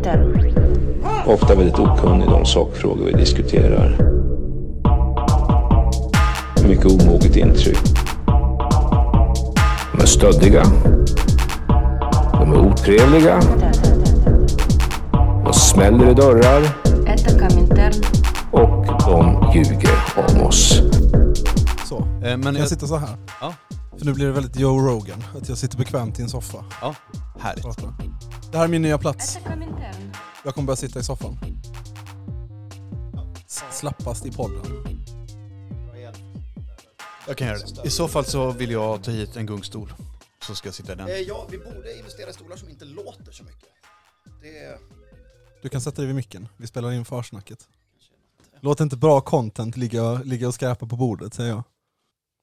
synpunkter. Ofta väldigt okunnig om sakfrågor vi diskuterar. Mycket omoget intryck. De är stöddiga. De är otrevliga. De smäller i dörrar. Och de ljuger om oss. Så, eh, men jag, sitter så här. Ja. För nu blir det väldigt Joe Rogan, att jag sitter bekvämt i en soffa. Ja, härligt. Det här är min nya plats. Jag kommer börja sitta i soffan. Slappast i podden. Jag kan göra det. I så fall så vill jag ta hit en gungstol. Så ska jag sitta i den. Eh, ja, vi borde investera i stolar som inte låter så mycket. Det... Du kan sätta dig vid micken. Vi spelar in försnacket. Låt inte bra content ligga och skräpa på bordet, säger jag.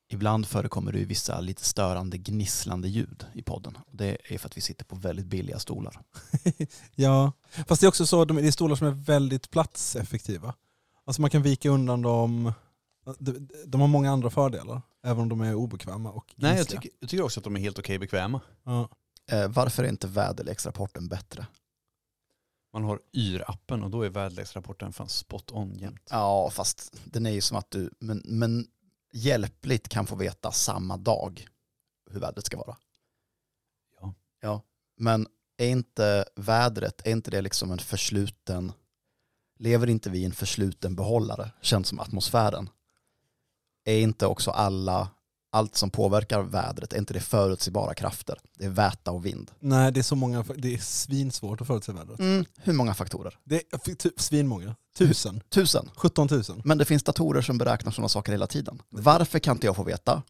Ibland förekommer det ju vissa lite störande gnisslande ljud i podden. Det är för att vi sitter på väldigt billiga stolar. Ja, fast det är också så, de- det är stolar som är väldigt platseffektiva. Alltså man kan vika undan dem, de, har många andra fördelar, även om de är obekväma och Nej, jag gnissliga. tycker, jag tycker också att de är helt okej bekväma. Ja. Eh, varför är inte väderleksrapporten bättre? Man har YR-appen och då är väderleksrapporten fan spot on jämt. Ja, fast den är ju som att du, men, men hjälpligt kan få veta samma dag hur vädret ska vara. Ja. Ja, men är inte vädret, är inte det liksom en försluten, lever inte vi i en försluten behållare, känns som atmosfären? Är inte också alla, allt som påverkar vädret, är inte det förutsägbara krafter? Det är väta och vind. Nej, det är så många, det är svinsvårt att förutse vädret. Mm, hur många faktorer? Det är typ svinmånga. Tusen. Tusen. 17 000. Men det finns datorer som beräknar sådana saker hela tiden. Varför kan inte jag få veta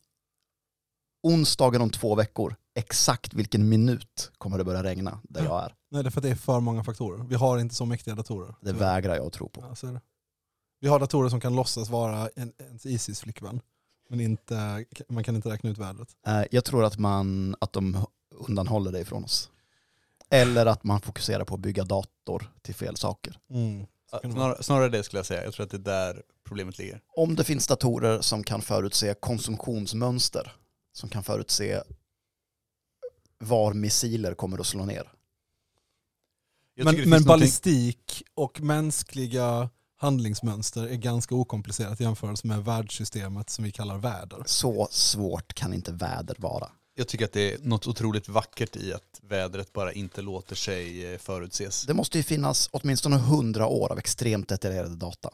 onsdagen om två veckor, exakt vilken minut kommer det börja regna där jag är? Nej, det är för att det är för många faktorer. Vi har inte så mäktiga datorer. Det vägrar jag att tro på. Ja. Vi har datorer som kan låtsas vara en, ens Isis-flickvän. Men inte, man kan inte räkna ut vädret. Eh, Jag tror att, man, att de undanhåller det ifrån oss. Eller att man fokuserar på att bygga dator till fel saker. Mm. Vara. Snarare, det skulle jag säga. Jag tror att det är där problemet ligger. Om det finns datorer som kan förutse konsumtionsmönster, som kan förutse var missiler kommer att slå ner. Men, men någonting- ballistik och mänskliga handlingsmönster är ganska okomplicerat i jämförelse med världssystemet som vi kallar väder. Så svårt kan inte väder vara. Jag tycker att det är något otroligt vackert i att vädret bara inte låter sig eh, förutses. Det måste ju finnas åtminstone hundra år av extremt detaljerade data.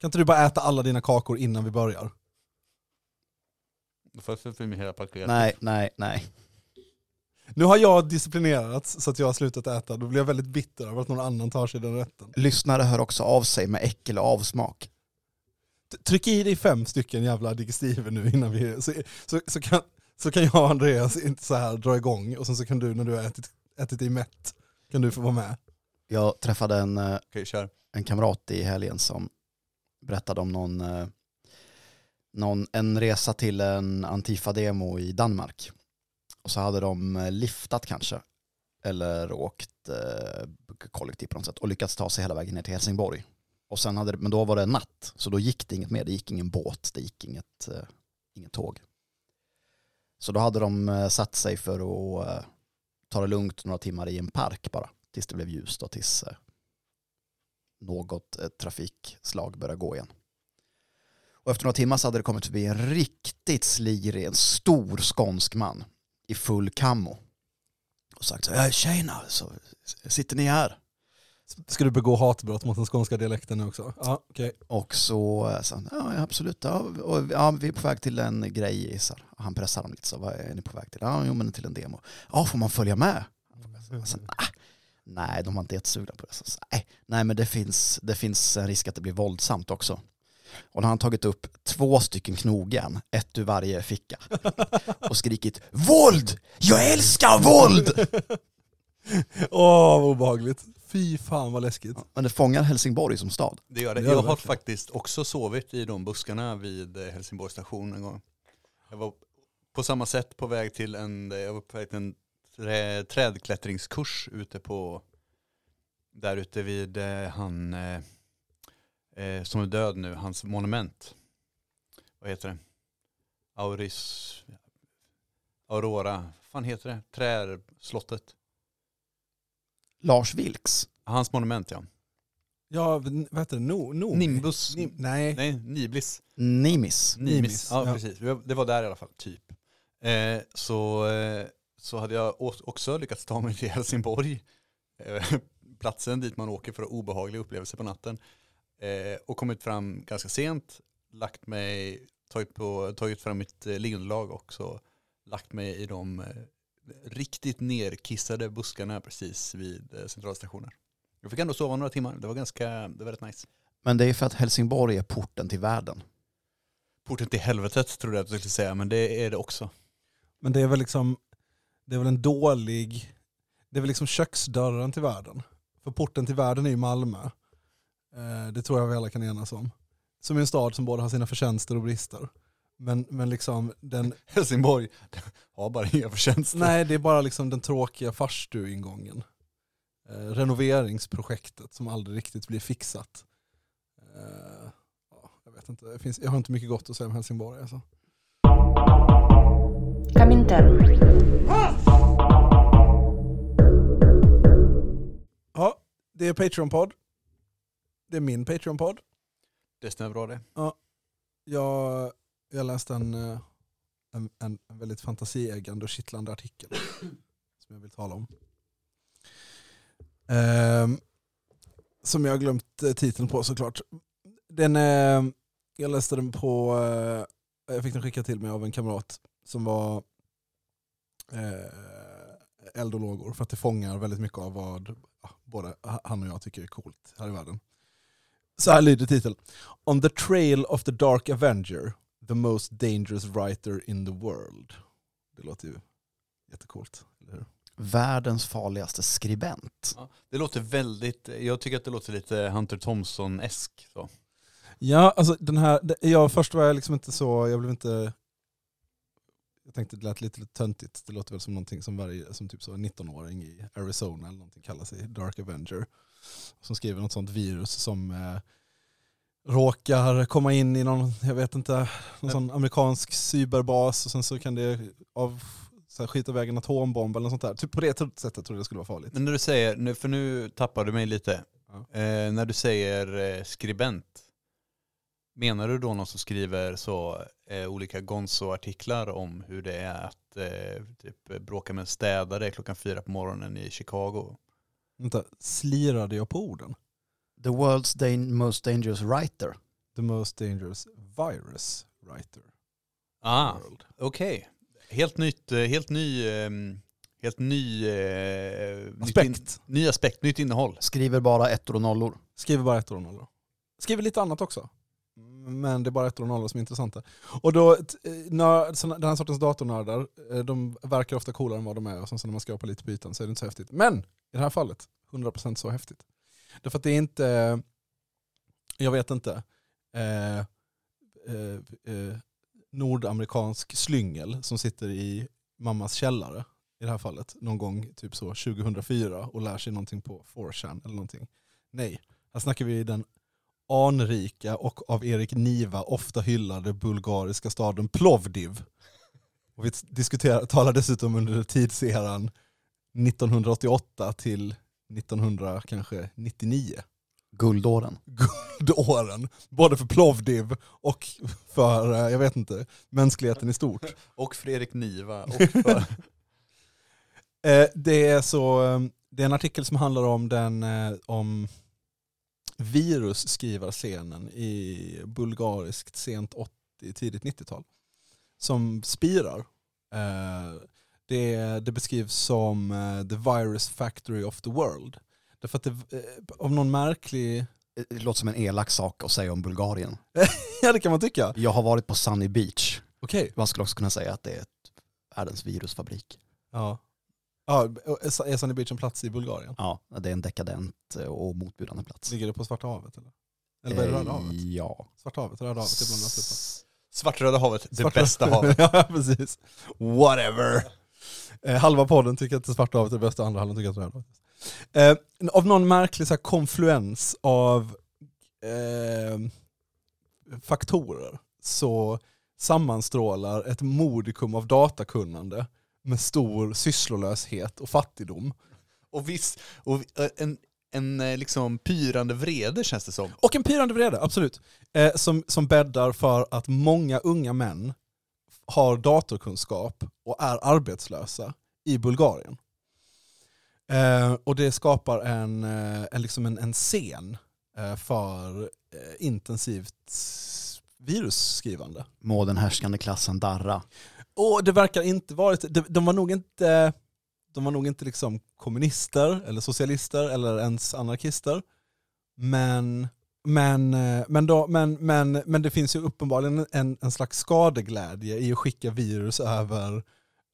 Kan inte du bara äta alla dina kakor innan vi börjar? För, för, för hela paketet. Nej, nej, nej. Nu har jag disciplinerats så att jag har slutat äta. Då blir jag väldigt bitter över att någon annan tar sig den rätten. Lyssnare hör också av sig med äckel och avsmak. T- Tryck i dig fem stycken jävla digestiver nu innan vi... Så, så, så, kan, så kan jag och Andreas inte så här dra igång och sen så kan du när du har ätit, ätit dig mätt kan du få vara med. Jag träffade en, eh, kör. en kamrat i helgen som berättade om någon, eh, någon, en resa till en Antifa-demo i Danmark. Och så hade de eh, liftat kanske, eller åkt eh, kollektivt på något sätt och lyckats ta sig hela vägen ner till Helsingborg. Och sen hade men då var det natt, så då gick det inget mer. Det gick ingen båt, det gick inget, eh, inget tåg. Så då hade de eh, satt sig för att eh, ta det lugnt några timmar i en park bara, tills det blev ljust och tills eh, något eh, trafikslag började gå igen. Och efter några timmar så hade det kommit förbi en riktigt slirig, en stor skånsk man i full kammo. Och sagt så här, tjena, så sitter ni här? Ska du begå hatbrott mot den skånska dialekten nu också? Ja, okej. Och så eh, sa han, ja absolut, ja, och, ja, vi är på väg till en grej. Så här. Han pressar dem lite, så vad är ni på väg till? Ja, jo men till en demo. Ja, får man följa med? Sen, ah, nej, de var inte jättesugna på det. Så, så, nej, nej, men det finns, det finns en risk att det blir våldsamt också. Och då har han tagit upp två stycken knogjärn, ett ur varje ficka. Och skrikit våld! Jag älskar våld! Åh, vad obehagligt. Fy fan vad läskigt. Men det fångar Helsingborg som stad. Det gör det. Jag har verkligen. faktiskt också sovit i de buskarna vid eh, Helsingborgs station en gång. Jag var på samma sätt på väg till en, jag var på väg till en trä, trädklättringskurs ute på, där ute vid eh, han eh, som är död nu, hans monument. Vad heter det? Auris, Aurora, vad fan heter det? Träslottet. Lars Vilks, Hans monument ja. Ja, vad heter det? No, no. Nimbus. Nim, nej. Nej, Niblis. Nimis. Nimis, Nimis. Ja, ja. precis. Det var där i alla fall, typ. Eh, så, eh, så hade jag också lyckats ta mig till Helsingborg. Eh, platsen dit man åker för obehagliga upplevelser på natten. Eh, och kommit fram ganska sent. Lagt mig, tagit, på, tagit fram mitt eh, liggunderlag och så lagt mig i de eh, riktigt nerkissade buskarna precis vid eh, centralstationen. Jag fick ändå sova några timmar. Det var ganska, det var rätt nice. Men det är för att Helsingborg är porten till världen. Porten till helvetet trodde jag att du skulle säga, men det är det också. Men det är väl liksom, det är väl en dålig, det är väl liksom köksdörren till världen. För porten till världen är ju Malmö. Eh, det tror jag vi alla kan enas om. Som en stad som både har sina förtjänster och brister. Men, men liksom den, Helsingborg har bara inga förtjänster. nej det är bara liksom den tråkiga farstuingången. Eh, renoveringsprojektet som aldrig riktigt blir fixat. Eh, ja, jag vet inte, det finns, jag har inte mycket gott att säga om Helsingborg alltså. Ja, det är Patreon-podd. Det är min Patreon-podd. Det stämmer bra det. Jag, jag läste en, eh, en, en, en väldigt fantasieggande och kittlande artikel som jag vill tala om. Ehm, som jag har glömt eh, titeln på såklart. Den, eh, jag läste den på, eh, jag fick den skickad till mig av en kamrat som var eh, eld och lågor för att det fångar väldigt mycket av vad ja, både han och jag tycker är coolt här i världen. Så här lyder titeln. On the trail of the dark avenger, the most dangerous writer in the world. Det låter ju jättecoolt, eller hur? Världens farligaste skribent. Ja, det låter väldigt, jag tycker att det låter lite Hunter Thompson-esk. Så. Ja, alltså den här, jag, först var jag liksom inte så, jag blev inte, jag tänkte det lät lite töntigt, det låter väl som någonting som varje, som typ så en 19-åring i Arizona eller någonting kallar sig Dark Avenger. Som skriver något sånt virus som eh, råkar komma in i någon, jag vet inte, någon sån amerikansk cyberbas och sen så kan det av, så här, skita iväg en atombomb eller något sånt där. Typ på det sättet tror jag det skulle vara farligt. Men när du säger, för nu tappar du mig lite. Ja. Eh, när du säger eh, skribent, menar du då någon som skriver så eh, olika gonzo-artiklar om hur det är att eh, typ, bråka med en städare klockan fyra på morgonen i Chicago? Vänta, slirade jag på orden? The world's dan- most dangerous writer. The most dangerous virus writer. Ah, okej. Helt nytt, eh, helt ny, ehm, helt ny, eh, nytt Aspekt. In, ny aspekt, nytt innehåll. Skriver bara ettor och nollor. Skriver bara ettor och nollor. Skriver lite annat också. Men det är bara ettor och nollor som är intressanta. Och då, eh, nörd, den här sortens datornördar, eh, de verkar ofta coolare än vad de är och sen så när man skrapar lite på ytan så är det inte så häftigt. Men i det här fallet, 100% så häftigt. Därför att det är inte, eh, jag vet inte, eh, eh, eh, nordamerikansk slyngel som sitter i mammas källare i det här fallet, någon gång typ så 2004 och lär sig någonting på 4chan eller någonting. Nej, här snackar vi den anrika och av Erik Niva ofta hyllade bulgariska staden Plovdiv. Och vi talar dessutom under tidseran 1988 till 1999. Guldåren. Guldåren, både för Plovdiv och för, eh, jag vet inte, mänskligheten i stort. Och Fredrik Niva. Och för, Eh, det, är så, eh, det är en artikel som handlar om den om virusskrivarscenen i bulgariskt sent 80, tidigt 90-tal. Som spirar. Eh, det, det beskrivs som eh, the virus factory of the world. Därför att det, eh, av någon märklig, Det låter som en elak sak att säga om Bulgarien. ja det kan man tycka. Jag har varit på Sunny Beach. Okej. Man skulle också kunna säga att det är ett världens virusfabrik. Ja. Ja, är Sunny Beach en plats i Bulgarien? Ja, det är en dekadent och motbjudande plats. Ligger det på Svarta havet eller? Eller vad är det, Röda havet? Eh, Ja. Svarta havet, Röda havet, det blandas ihop. Svartröda havet, det Svarta- bästa havet. ja, precis. Whatever. Eh, halva podden tycker att det Svarta havet är det bästa, andra halvan tycker att det Röda havet. Eh, av någon märklig så här, konfluens av eh, faktorer så sammanstrålar ett modikum av datakunnande med stor sysslolöshet och fattigdom. Och, viss, och eh, en en eh, liksom pyrande vrede känns det som. Och en pyrande vrede, absolut. Eh, som, som bäddar för att många unga män har datorkunskap och är arbetslösa i Bulgarien. Eh, och det skapar en, eh, en, liksom en, en scen eh, för intensivt virusskrivande. Må den härskande klassen darra. Och det verkar inte varit, de, de var nog inte, de var nog inte liksom kommunister eller socialister eller ens anarkister. Men, men, men, då, men, men, men det finns ju uppenbarligen en, en slags skadeglädje i att skicka virus över,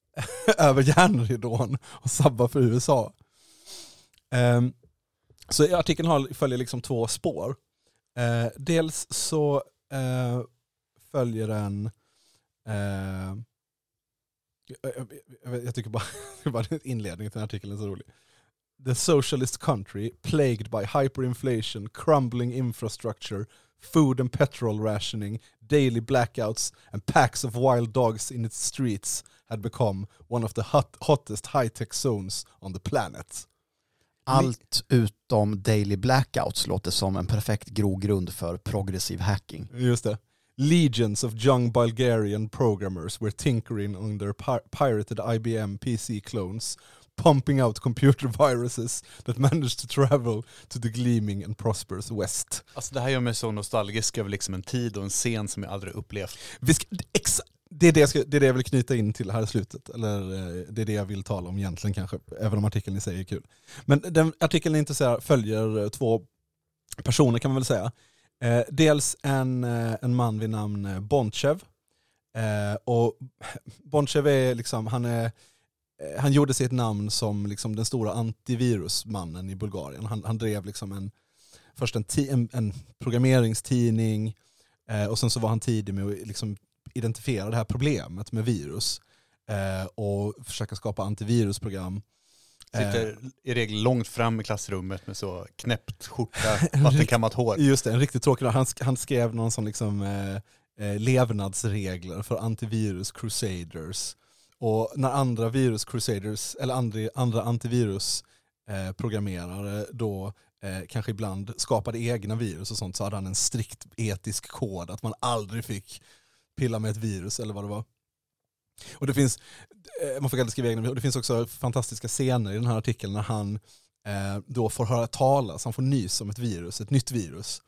över järnridån och sabba för USA. Um, så artikeln har, följer liksom två spår. Uh, dels så uh, följer den uh, jag, jag, jag, tycker bara, bara inledningen till den artikeln är så rolig. The socialist country plagued by hyperinflation, crumbling infrastructure, food and petrol rationing, daily blackouts and packs of wild dogs in its streets had become one of the hot, hottest high-tech zones on the planet. Allt utom daily blackouts låter som en perfekt grogrund för progressiv hacking. Just det. Legions of young Bulgarian programmers were tinkering on their pi- pirated IBM PC clones, pumping out computer viruses that managed to travel to the gleaming and prosperous West. Alltså det här gör mig så nostalgisk över liksom en tid och en scen som jag aldrig upplevt. Vi ska, exa, det, är det, jag ska, det är det jag vill knyta in till här i slutet, eller eh, det är det jag vill tala om egentligen kanske, även om artikeln i sig är kul. Men den artikeln intresserar, följer eh, två personer kan man väl säga. Eh, dels en, eh, en man vid namn eh, Bontjev. Eh, och Bontjev är liksom, han, är, eh, han gjorde sig ett namn som liksom den stora antivirusmannen i Bulgarien. Han, han drev liksom en, först en, ti, en, en programmeringstidning eh, och sen så var han tidig med att liksom identifiera det här problemet med virus eh, och försöka skapa antivirusprogram. Eh, Sitter i regel långt fram i klassrummet med så knäppt skjorta, vattenkammat hår. Just det, en riktigt tråkig Han, sk- han skrev någon sån liksom, eh, eh, levnadsregler för antivirus crusaders. Och när andra virus crusaders, eller andra, andra antivirus eh, programmerare då eh, kanske ibland skapade egna virus och sånt så hade han en strikt etisk kod att man aldrig fick pilla med ett virus eller vad det var. Och det finns, eh, man får skriva egna och det finns också fantastiska scener i den här artikeln när han eh, då får höra talas, han får nys om ett virus, ett nytt virus.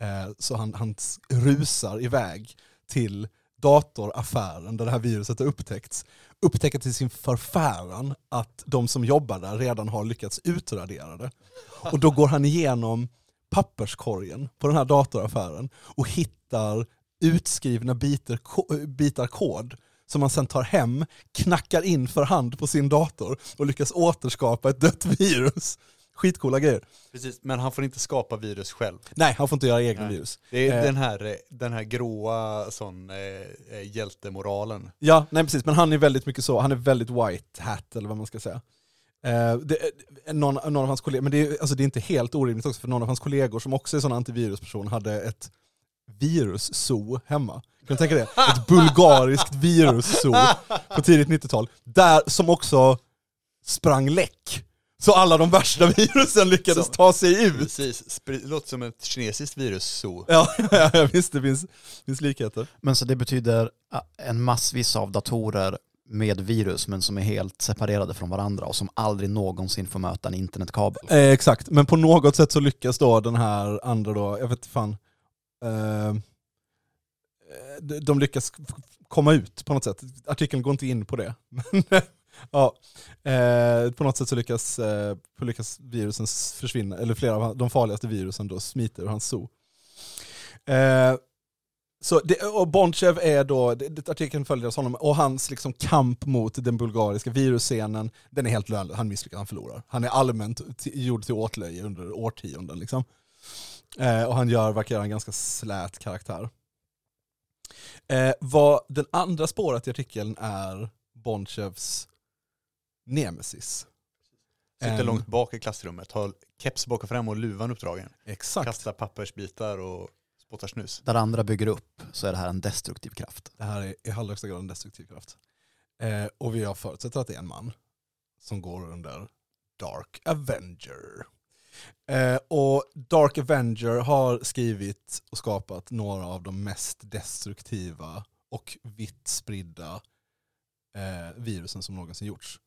Eh, så han, han rusar iväg till datoraffären där det här viruset har upptäckts. Upptäcker till sin förfäran att de som jobbar där redan har lyckats utradera det. Och då går han igenom papperskorgen på den här datoraffären och hittar utskrivna bitar, eh, bitar kod som man sen tar hem, knackar in för hand på sin dator och lyckas återskapa ett dött virus. Skitcoola grejer. Precis, men han får inte skapa virus själv. Nej, han får inte göra egna Nej. virus. Det är Eh. den, här, eh, den här gråa sån, eh, eh, hjältemoralen. Ja, nej precis, men han är väldigt mycket så, han är väldigt white hat eller vad man ska säga. Eh, det, är- någon, någon av hans kollegor, men det är, alltså det är inte helt orimligt också för någon av hans kollegor som också är sån antivirusperson hade ett viruszoo hemma. Kan du tänka dig? Ett bulgariskt viruszoo på tidigt 90-tal. Där som också sprang läck. Så alla de värsta virusen lyckades Så. ta sig ut. Precis, det låter som ett kinesiskt virus så. Ja, ja, visst det finns, finns likheter. Men så det betyder en massvis av datorer med virus men som är helt separerade från varandra och som aldrig någonsin får möta en internetkabel. Eh, exakt, men på något sätt så lyckas då den här andra då, jag vet inte fan, eh, Eh, de- de lyckas komma ut på något sätt. Artikeln går inte in på det. Ja, eh, på något sätt så lyckas, eh, lyckas virusen försvinna, eller flera av de farligaste virusen då smiter ur hans zoo. Eh, så det, och Bonchev är då, det, det, artikeln följer honom, och hans liksom kamp mot den bulgariska virusscenen, den är helt lönlös. Han misslyckas, han förlorar. Han är allmänt gjord till åtlöje under årtionden. Liksom. Eh, och han gör, verkar göra en ganska slät karaktär. Eh, vad den andra spåret i artikeln är Bontjevs nemesis. Sitter En- långt bak i klassrummet, har keps bak och fram och luvan uppdragen. Exakt. Kastar pappersbitar och spottar snus. Där andra bygger upp så är det här en destruktiv kraft. Det här är i allra högsta grad en destruktiv kraft. Eh, och vi har förutsatt att det är en man som går under Dark Avenger. Eh, och Dark Avenger har skrivit och skapat några av de mest destruktiva och vitt spridda eh, virusen som någonsin gjorts.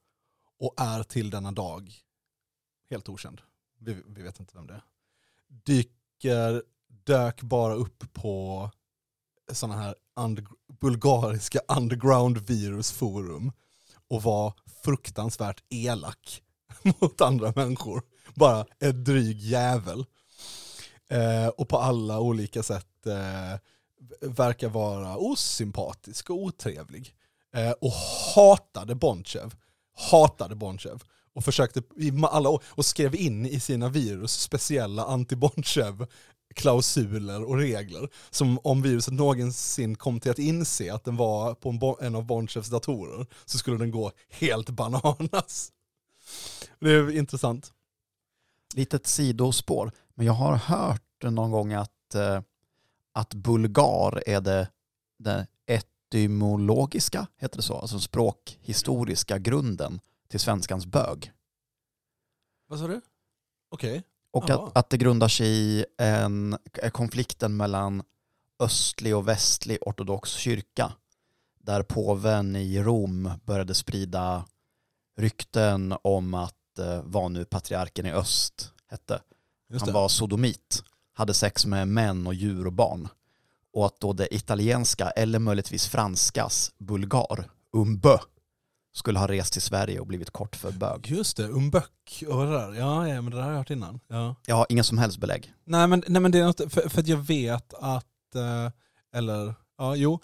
Och är till denna dag helt okänd. Vi, vi vet inte vem det är. Dyker, dök bara upp på sådana här under, bulgariska underground virusforum och var fruktansvärt elak mot andra människor. Bara en dryg jävel. Eh, och på alla olika sätt eh, verkar vara osympatisk och otrevlig. Eh, och hatade Bonchev. Hatade Bonchev. Och försökte i alla år, och skrev in i sina virus speciella anti-Bonchev klausuler och regler. Som om viruset någonsin kom till att inse att den var på en, bon en av Bonchevs datorer så skulle den gå helt bananas. Det är intressant. Litet sidospår, men jag har hört någon gång att, eh, att bulgar är det, det etymologiska, heter det så, alltså språkhistoriska grunden till svenskans bög. Vad sa du? Okej. Och Jaha. att, att det grundar sig i en, konflikten mellan östlig och västlig ortodox kyrka. Där påven i Rom började sprida rykten om att eh, vad nu patriarken i öst hette. Just Han det. var sodomit, hade sex med män och djur och barn. Och att då det italienska, eller möjligtvis franskas, bulgar, umbö, skulle ha rest till Sverige och blivit kort för bög. Just det, umbök och det där. Ja, ja, men det där har jag hört innan. Ja. Jag har inga som helst belägg. Nej men, nej, men det är något, för, för att jag vet att, eh, eller ja, jo,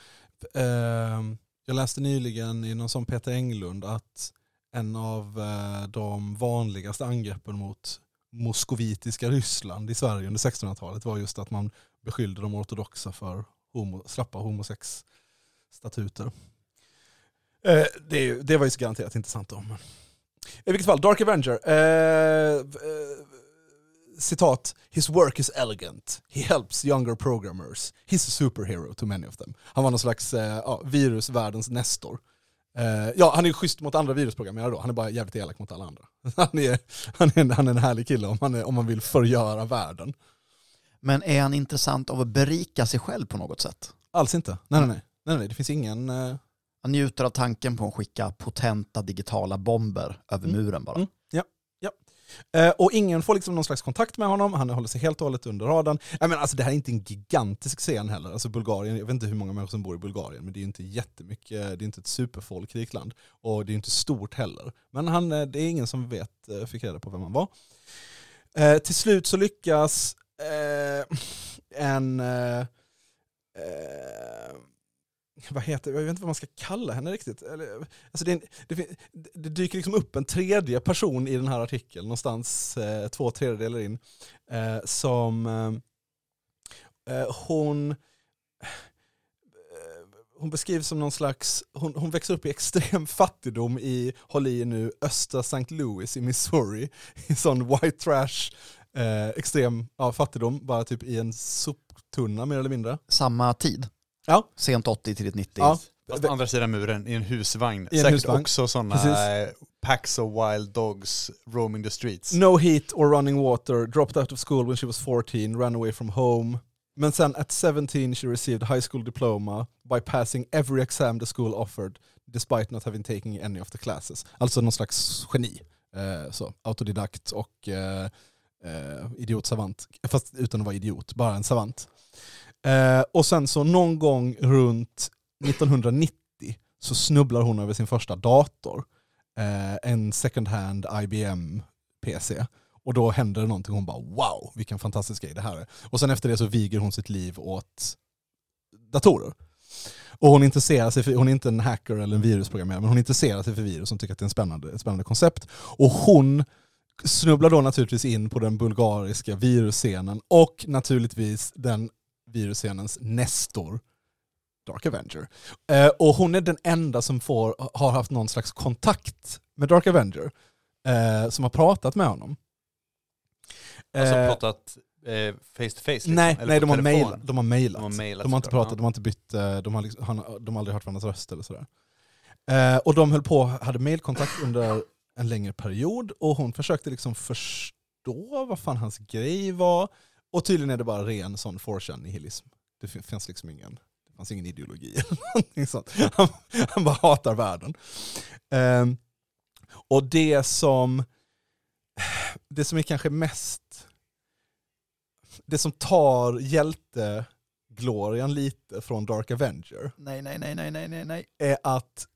eh, jag läste nyligen i någon sån Peter Englund att en av eh, de vanligaste angreppen mot moskovitiska Ryssland i Sverige under 1600-talet var just att man beskyllde de ortodoxa för homo, slappa homosexstatuter. Eh, det, det var ju så garanterat inte sant då. I vilket fall, Dark Avenger. Eh, eh, citat, his work is elegant. He helps younger programmers. He's a superhero to many of them. Han var någon slags eh, ja, virusvärldens nestor. Eh, ja, han är schysst mot andra virusprogrammerare då. Han är bara jävligt elak mot alla andra. Han är, han är, han är en härlig kille om, han är, om man vill förgöra världen. Men är han intressant av att berika sig själv på något sätt? Alls inte. Nej, nej, nej. nej, nej det finns ingen... Eh, Han njuter av tanken på att skicka potenta digitala bomber över Mm. muren bara. Mm. Eh, och ingen får liksom någon slags kontakt med honom, han håller sig helt och hållet under radarn. Jag menar, alltså, det här är inte en gigantisk scen heller. Alltså, Bulgarien, jag vet inte hur många människor som bor i Bulgarien, men det är ju inte jättemycket, det är inte ett superfolkrikt land. Och det är ju inte stort heller. Men han, eh, det är ingen som vet, eh, fick reda på vem han var. Eh, till slut så lyckas eh, en... Eh, eh, vad heter jag vet inte vad man ska kalla henne riktigt. Eller, alltså det, en, det, det dyker liksom upp en tredje person i den här artikeln, någonstans eh, två tredjedelar in, eh, som eh, eh hon eh, hon beskrivs som någon slags, hon, hon växer upp i extrem fattigdom i, håll i er nu, östra St. Louis i Missouri. I sån white trash, eh, extrem ja, fattigdom, bara typ i en soptunna mer eller mindre. Samma tid. Ja. Sent 80 till 90. Ja. Fast på andra sidan muren, i en husvagn. I en Säkert husvagn. också sådana packs of wild dogs roaming the streets. No heat or running water, dropped out of school when she was 14, ran away from home. Men sen at 17 she received a high school diploma by passing every exam the school offered despite not having taken any of the classes. Alltså någon slags geni. Eh, så, autodidakt och eh, eh, idiotsavant. Fast utan att vara idiot, bara en savant. Eh, och sen så någon gång runt 1990 så snubblar hon över sin första dator. Eh, en second hand IBM PC. Och då händer det någonting hon bara wow, vilken fantastisk grej det här är. Och sen efter det så viger hon sitt liv åt datorer. Och hon intresserar sig för, hon är inte en hacker eller en virusprogrammerare, men hon intresserar sig för virus och tycker att det är en spännande, ett spännande koncept. Och hon snubblar då naturligtvis in på den bulgariska virusscenen och naturligtvis den virusscenens nestor, Dark Avenger. Eh, och hon är den enda som får, har haft någon slags kontakt med Dark Avenger. Eh, som har pratat med honom. Alltså Eh, pratat face to face liksom, nej, nej de, har mailat, de har mailat. De har mailat de har inte pratat, ja. de har inte bytt, eh, de har, liksom, han, de har aldrig hört varandras röst eller sådär. Eh, och de höll på, hade mailkontakt under en längre period och hon försökte liksom förstå förstå vad fan hans grej var. Och tydligen är det bara ren sån 4 nihilism. Det fin- finns liksom ingen, det fanns ingen ideologi eller någonting sånt. Han, han bara hatar världen. Ehm, och det som, det som är kanske mest, det som tar hjälteglorian lite från Dark Avenger Nej, nej, nej, nej, nej, nej, nej. är att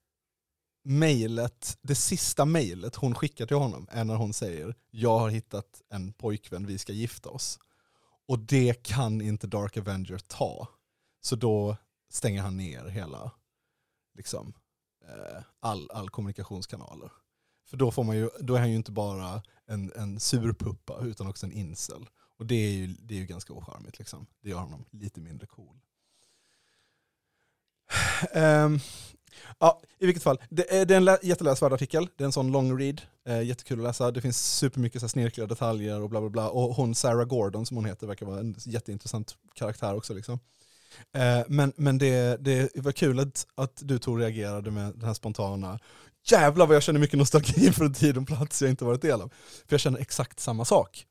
mejlet, det sista mejlet hon skickar till honom är när hon säger jag har hittat en pojkvän, vi ska gifta oss. Och det kan inte Dark Avenger ta. Så då stänger han ner hela, liksom, eh, all, all kommunikationskanaler. För då, får man ju, då är han ju inte bara en, en surpuppa utan också en incel. Och det är ju, det är ju ganska ocharmigt. Liksom. Det gör honom lite mindre cool. Um, ja, I vilket fall, det är, det är en jätteläsvärd artikel. Det är en sån long read. Eh, jättekul att läsa. Det finns supermycket så här snirkliga detaljer och bla bla bla. Och hon Sarah Gordon som hon heter verkar vara en jätteintressant karaktär också. Liksom. Eh, men men det, det var kul att, att du Tor reagerade med den här spontana Jävlar vad jag känner mycket nostalgi för en tid och plats jag inte varit del av. För jag känner exakt samma sak.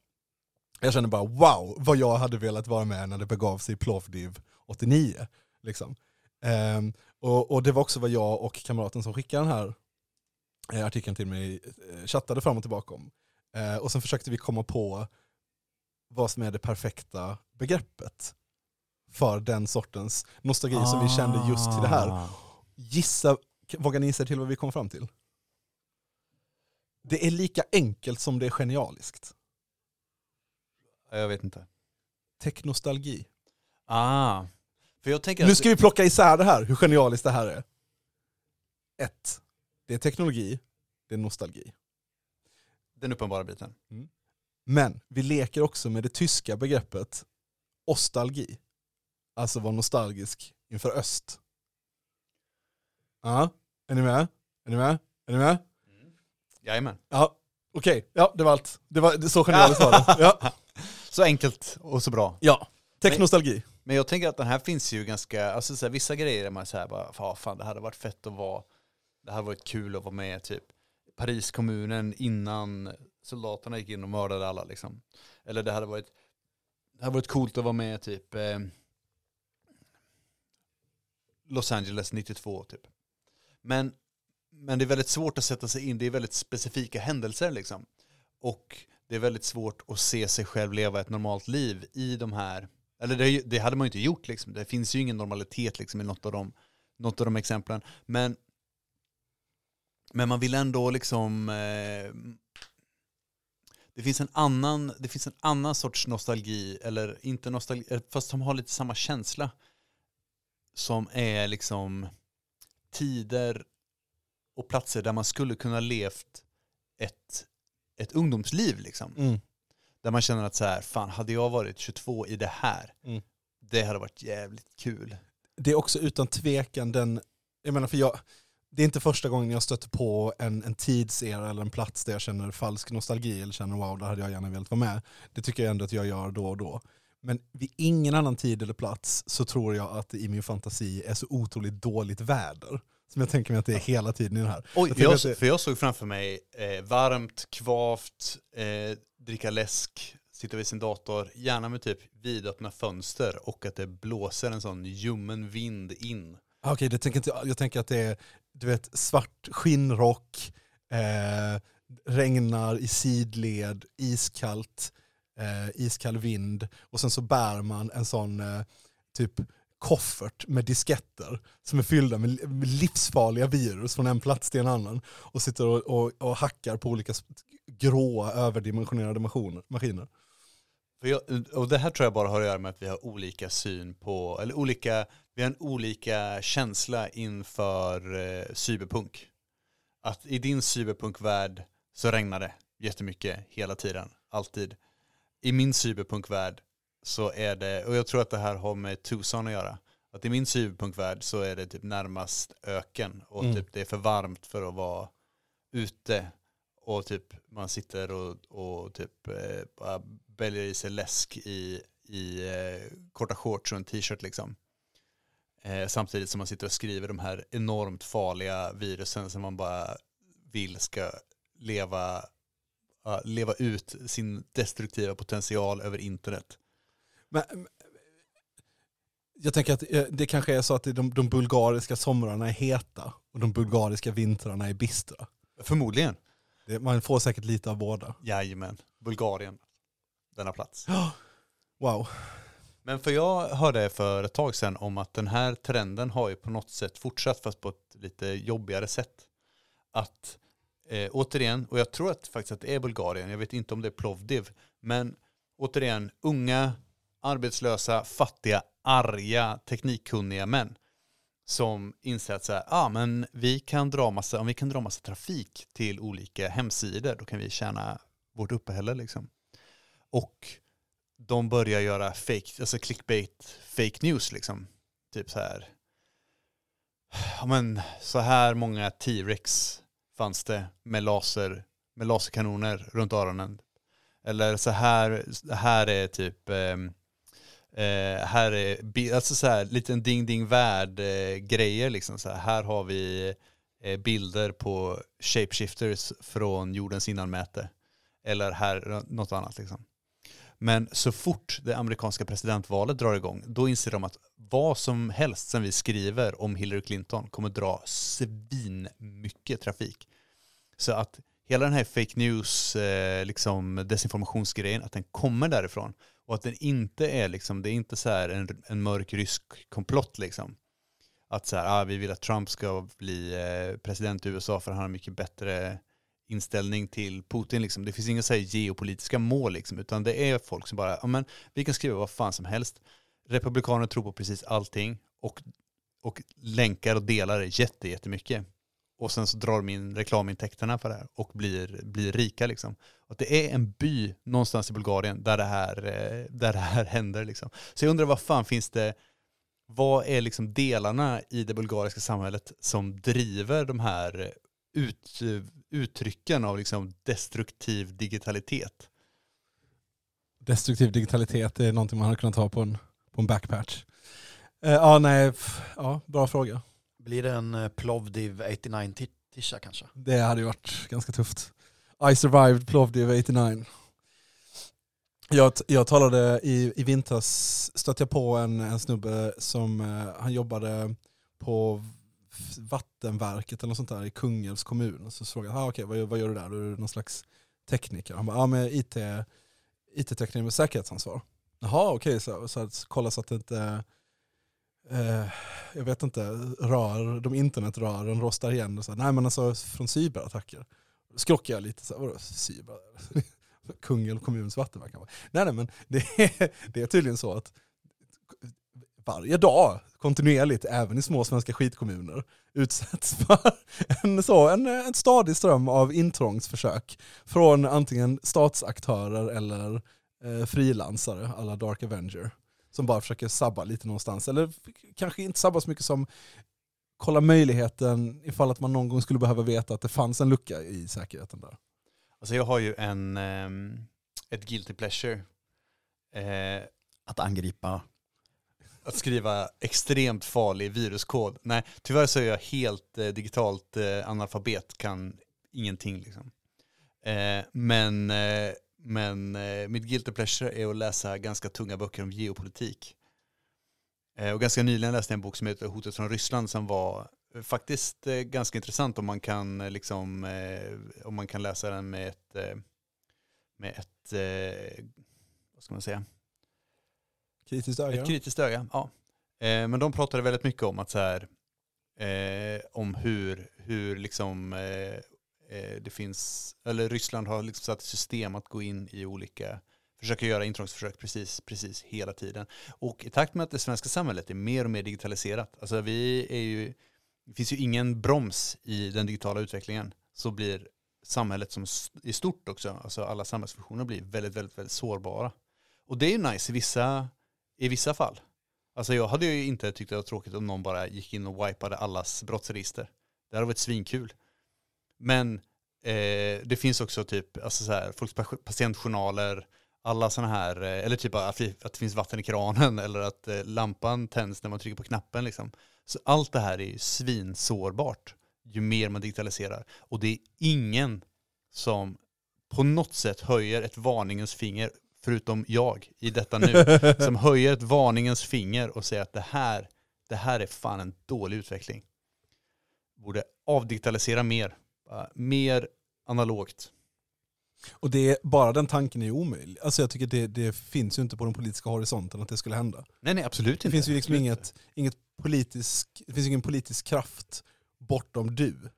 Jag känner bara wow, vad jag hade velat vara med när det begav sig i Plovdiv 89. Liksom. Ehm, och, och det var också vad jag och kamraten som skickade den här eh, artikeln till mig eh, chattade fram och tillbaka om. Eh, och sen försökte vi komma på vad som är det perfekta begreppet för den sortens nostalgi som vi kände just till det här. Gissa, vågar ni gissa till vad vi kom fram till? Det är lika enkelt som det är genialiskt. Ja, Jag vet inte. Teknostalgi. Ah. För jag tänker Nu ska vi plocka isär det här, hur genialiskt det här är. Ett, Det är teknologi, det är nostalgi. den uppenbara biten. Men vi leker också med det tyska begreppet ostalgi. Alltså vara nostalgisk inför öst. Ja, är ni med? Är ni med? Är ni med? Jajamän. Ja, okej. Ja, det var allt. Det var det, så genialiskt var det. Ja. Så enkelt och så bra. ja. Teknostalgi. Men jag tänker att den här finns ju ganska, alltså så här, vissa grejer är man så här bara, "Fan, fan det hade varit fett att vara, det hade varit kul att vara med typ Pariskommunen innan soldaterna gick in och mördade alla liksom. Eller det hade varit, det hade varit coolt att vara med typ eh, Los Angeles 92 typ. Men, men det är väldigt svårt att sätta sig in, det är väldigt specifika händelser liksom. Och det är väldigt svårt att se sig själv leva ett normalt liv i de här, eller det, det hade man ju inte gjort liksom. Det finns ju ingen normalitet liksom i något av de, något av de exemplen. Men, men man vill ändå liksom, eh, det finns en annan, det finns en annan sorts nostalgi, eller inte nostalgi, eh, fast som har lite samma känsla. Som är liksom tider och platser där man skulle kunna levt ett, ett ungdomsliv liksom. Mm. Där man känner att så här, fan hade jag varit 22 i det här, Mm. det hade varit jävligt kul. Det är också utan tvekan den, jag menar för jag, det är inte första gången jag stöter på en, en tidsera eller en plats där jag känner falsk nostalgi eller känner wow, där hade jag gärna velat vara med. Det tycker jag ändå att jag gör då och då. Men vid ingen annan tid eller plats så tror jag att det i min fantasi är så otroligt dåligt väder. Som jag tänker mig att det är hela tiden i den här. Oj, Jag för jag, det- för jag såg framför mig eh, varmt, kvavt, eh, dricka läsk, sitta vid sin dator, gärna med typ vidöppna fönster och att det blåser en sån ljummen vind in. Ah, okej, det tänker jag. Jag tänker att det är du vet, svart skinnrock, eh, regnar i sidled, iskallt, eh, iskall vind och sen så bär man en sån eh, typ koffert med disketter som är fyllda med med livsfarliga virus från en plats till en annan och sitter och, och, och hackar på olika gråa överdimensionerade maskiner. maskiner. För jag, och det här tror jag bara har att göra med att vi har olika syn på, eller olika, vi har en olika känsla inför eh, cyberpunk. Att i din cyberpunkvärld så regnar det jättemycket hela tiden, alltid. I min cyberpunkvärld så är det, och jag tror att det här har med Tucson att göra, att i min cyberpunkvärld så är det typ närmast öken och Mm. typ det är för varmt för att vara ute och typ man sitter och, och typ eh, bara bälgar i sig läsk i, i eh, korta shorts och en t-shirt liksom. Eh, samtidigt som man sitter och skriver de här enormt farliga virusen som man bara vill ska leva uh, leva ut sin destruktiva potential över internet. Men, men, jag tänker att eh, det kanske är så att de, de bulgariska somrarna är heta och de bulgariska vintrarna är bistra. Förmodligen. Man får säkert lite av båda. Jajamän. Bulgarien. Denna plats. Wow. Men för jag hörde för ett tag sedan om att den här trenden har ju på något sätt fortsatt fast på ett lite jobbigare sätt. Att eh, återigen, och jag tror att faktiskt att det är Bulgarien, jag vet inte om det är Plovdiv, men återigen, unga, arbetslösa, fattiga, arga, teknikkunniga män som inser att så här, ah, men vi kan dra massa, om vi kan dra massa trafik till olika hemsidor, då kan vi tjäna vårt uppehälle liksom. Och de börjar göra fake, alltså clickbait, fake news liksom. Typ så här. Ja men så här många T-Rex fanns det med laser, med laserkanoner runt öronen. Eller så här, här är typ, eh, eh, här är, alltså så här, liten ding ding värld eh, grejer liksom. Så här, här har vi eh, bilder på shapeshifters från jordens innanmäte. Eller här, något annat liksom. Men så fort det amerikanska presidentvalet drar igång, då inser de att vad som helst som vi skriver om Hillary Clinton kommer dra svin mycket trafik. Så att hela den här fake news, eh, liksom desinformationsgrejen, att den kommer därifrån. Och att den inte är liksom, det är inte så här en, en mörk rysk komplott liksom. Att så här, ah, vi vill att Trump ska bli eh, president i USA för han har mycket bättre inställning till Putin. Liksom. Det finns inga så här geopolitiska mål, liksom, utan det är folk som bara, ja, men, vi kan skriva vad fan som helst. Republikaner tror på precis allting och, och länkar och delar det jättemycket. Och sen så drar de in reklamintäkterna för det här och blir, blir rika. Liksom. Och det är en by någonstans i Bulgarien där det här, eh, där det här händer. Liksom. Så jag undrar vad fan finns det, vad är liksom delarna i det bulgariska samhället som driver de här eh, ut, eh, uttrycken av liksom destruktiv digitalitet? Destruktiv digitalitet är någonting man hade kunnat ha på en, på en backpatch. Uh, ja, nej, ja, bra fråga. Blir det en eh, Plovdiv 89 tisha kanske? Det hade ju varit ganska tufft. I survived Plovdiv 89. Jag, jag talade i, i vintras, stötte jag på en, en snubbe som eh, han jobbade på vattenverket eller något sånt där i Kungälvs kommun. Så frågade jag, ah, okej, vad, gör- vad gör du där? Du är någon slags tekniker. Han bara, ja men IT, IT-tekniker med säkerhetsansvar. Jaha okej, så, så så kolla så att det inte, eh, jag vet inte, rör, de internetrören rostar igen. Och så. Nej men alltså från cyberattacker. Skrockar jag lite, så här, vadå cyber? Kungälv kommuns vattenverk. Nej nej men det är, det är tydligen så att varje dag kontinuerligt, även i små svenska skitkommuner, utsätts för en, så, en, en stadig ström av intrångsförsök från antingen statsaktörer eller eh, frilansare, alla Dark Avenger, som bara försöker sabba lite någonstans. Eller kanske inte sabba så mycket som kolla möjligheten ifall att man någon gång skulle behöva veta att det fanns en lucka i säkerheten där. Alltså jag har ju en, ehm, ett guilty pleasure. Eh, Att angripa att skriva extremt farlig viruskod. Nej, tyvärr så är jag helt eh, digitalt eh, analfabet, kan ingenting liksom. Eh, men eh, men eh, mitt guilty pleasure är att läsa ganska tunga böcker om geopolitik. Eh, och ganska nyligen läste jag en bok som heter Hotet från Ryssland som var eh, faktiskt eh, ganska intressant om man kan eh, liksom eh, om man kan läsa den med ett med ett vad ska man säga Kritiskt öga. ett kritiskt öga, ja. Men de pratade väldigt mycket om att så här, om hur, hur liksom Eh, det finns, eller Ryssland har liksom satt i system att gå in i olika, försöka göra intrångsförsök precis, precis hela tiden. Och i takt med att det svenska samhället är mer och mer digitaliserat, alltså vi är ju, det finns ju ingen broms i den digitala utvecklingen, så blir samhället som är i stort också, alltså alla samhällsfunktioner blir väldigt, väldigt, väldigt sårbara. Och det är ju nice i vissa, i vissa fall. Alltså jag hade ju inte tyckt det var tråkigt om någon bara gick in och wipade allas brottsregister. Det hade varit svinkul. Men eh, det finns också typ, alltså så här, folks pa- patientjournaler, alla sådana här, eh, eller typ att, det finns vatten i kranen eller att eh, lampan tänds när man trycker på knappen liksom. Så allt det här är ju svinsårbart ju mer man digitaliserar. Och det är ingen som på något sätt höjer ett varningens finger, förutom jag i detta nu, som höjer ett varningens finger och säger att det här, det här är fan en dålig utveckling. Borde avdigitalisera mer, mer analogt. Och det är, bara den tanken är omöjlig. Alltså jag tycker det, det finns ju inte på den politiska horisonten att det skulle hända. Nej, nej, absolut Det inte. finns ju liksom Absolut inget, inget politisk, det finns ingen politisk kraft bortom du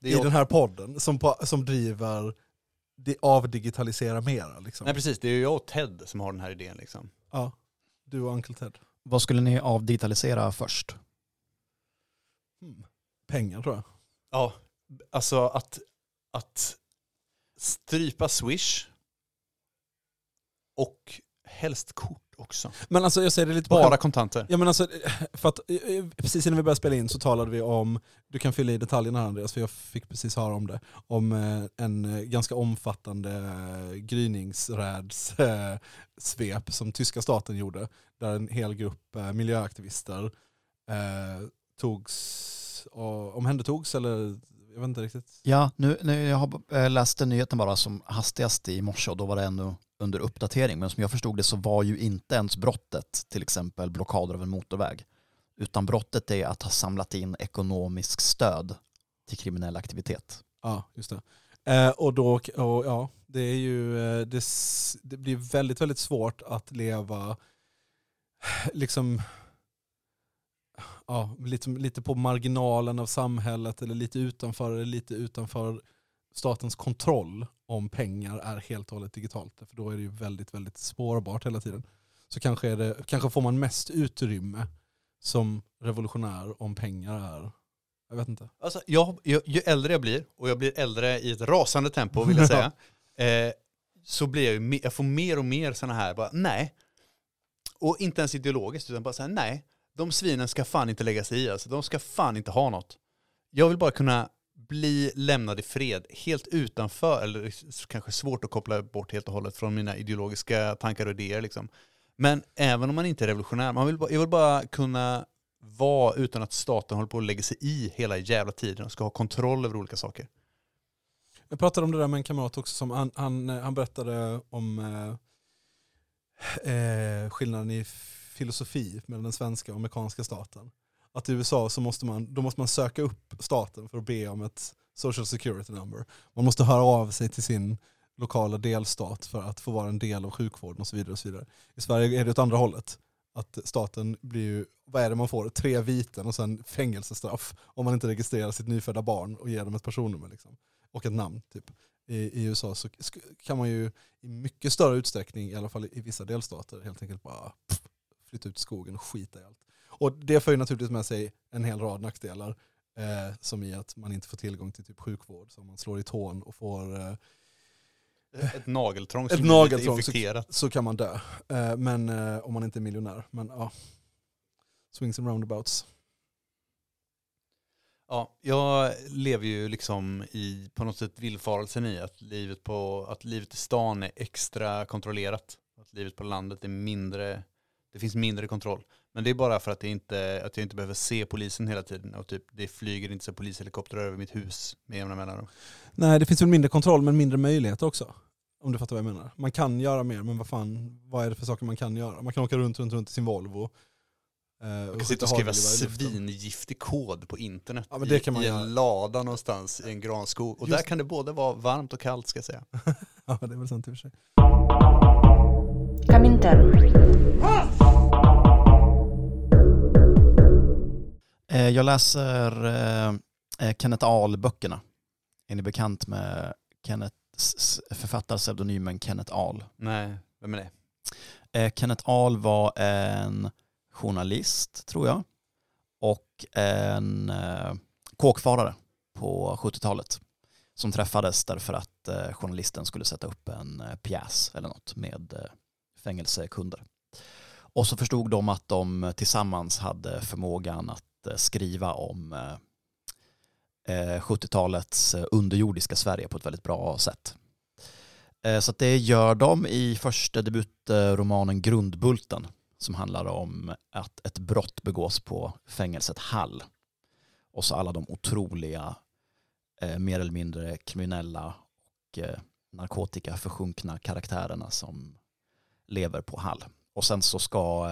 Det i är den här podden som, på, som driver det avdigitalisera mera. Liksom. Nej, precis. Det är ju jag och Ted som har den här idén. Liksom. Ja, du och Uncle Ted. Vad skulle ni avdigitalisera först? Hmm. Pengar tror jag. Ja, alltså att, att strypa Swish och helst kort också. Men alltså jag säger det lite Bara skämt. kontanter. Ja men alltså, för att eh, precis innan vi började spela in så talade vi om, du kan fylla i detaljerna här Andreas, för jag fick precis höra om det, om eh, en eh, ganska omfattande eh, gryningsrädssvep som tyska staten gjorde, där en hel grupp eh, miljöaktivister eh, togs, omhändertogs, eller jag vet inte riktigt. Ja, nu, nu jag har eh, läste nyheten bara som hastigast i morse och då var det ännu under uppdatering. Men som jag förstod det så var ju inte ens brottet till exempel blockader av en motorväg. Utan brottet är att ha samlat in ekonomisk stöd till kriminell aktivitet. Ja, just det. Eh, och då, och ja, det är ju, eh, det, det blir väldigt, väldigt svårt att leva liksom, ja, lite, lite på marginalen av samhället eller lite utanför, eller lite utanför statens kontroll om pengar är helt och hållet digitalt. För då är det ju väldigt, väldigt spårbart hela tiden. Så kanske, är det, kanske får man mest utrymme som revolutionär om pengar är, jag vet inte. Alltså, jag, ju, ju äldre jag blir, och jag blir äldre i ett rasande tempo vill jag säga, eh, så blir jag ju, jag får mer och mer sådana här, bara nej. Och inte ens ideologiskt, utan bara så här, nej. De svinen ska fan inte lägga sig i, alltså. de ska fan inte ha något. Jag vill bara kunna bli lämnad i fred, helt utanför, eller kanske svårt att koppla bort helt och hållet från mina ideologiska tankar och idéer. Liksom. Men även om man inte är revolutionär, man vill bara, jag vill bara kunna vara utan att staten håller på att lägga sig i hela jävla tiden och ska ha kontroll över olika saker. Jag pratade om det där med en kamrat också, som han, han, han berättade om eh, eh, skillnaden i filosofi mellan den svenska och amerikanska staten. Att i USA så måste man, då måste man söka upp staten för att be om ett social security number. Man måste höra av sig till sin lokala delstat för att få vara en del av sjukvården och så vidare. Och så vidare. I Sverige är det åt andra hållet. Att staten blir ju, vad är det man får? Tre viten och sen fängelsestraff om man inte registrerar sitt nyfödda barn och ger dem ett personnummer. Liksom. Och ett namn. Typ. I, I USA så kan man ju i mycket större utsträckning, i alla fall i vissa delstater, helt enkelt bara pff, flytta ut i skogen och skita i allt. Och det för ju naturligtvis med sig en hel rad nackdelar. Eh, som i att man inte får tillgång till typ sjukvård. Så om man slår i tån och får eh, Ett nageltrång Ett som lite nageltrång, så- infekterat. så kan man dö. Eh, men eh, om man inte är miljonär. Men ja, swings and roundabouts. Ja, jag lever ju liksom i på något sätt villfarelsen i att livet, på, att livet i stan är extra kontrollerat. Att livet på landet är mindre, det finns mindre kontroll. Men det är bara för att, det inte, att jag inte behöver se polisen hela tiden och typ, det flyger inte så polishelikoptrar över mitt hus med jämna mellanrum. Nej, det finns väl mindre kontroll men mindre möjligheter också. Om du fattar vad jag menar. Man kan göra mer, men vad fan, vad är det för saker man kan göra? Man kan åka runt, runt, runt i sin Volvo. eh, Man kan sitta och skriva svingiftig kod på internet Ja, men det i, kan man i göra. en lada någonstans i en granskog. Och Just- där kan det både vara varmt och kallt ska jag säga. Ja, det är väl sant i och för sig. Comintern. Jag läser eh, eh, Kenneth Ahl-böckerna. Är ni bekant med Kenneth, s- s- författarpseudonymen Kenneth Ahl? Nej, vem är det? Eh, Kenneth Ahl var en journalist, tror jag, och en eh, kåkfarare på 70-talet som träffades därför att eh, journalisten skulle sätta upp en eh, pjäs eller något med eh, fängelsekunder. Och så förstod de att de tillsammans hade förmågan att att eh, skriva om eh, eh, 70-talets underjordiska Sverige på ett väldigt bra sätt. Så att det gör de i första debutromanen Grundbulten som handlar om att ett brott begås på fängelset Hall. Och så alla de otroliga, mer eller mindre kriminella och narkotikaförsjunkna karaktärerna som lever på Hall. Och sen så ska,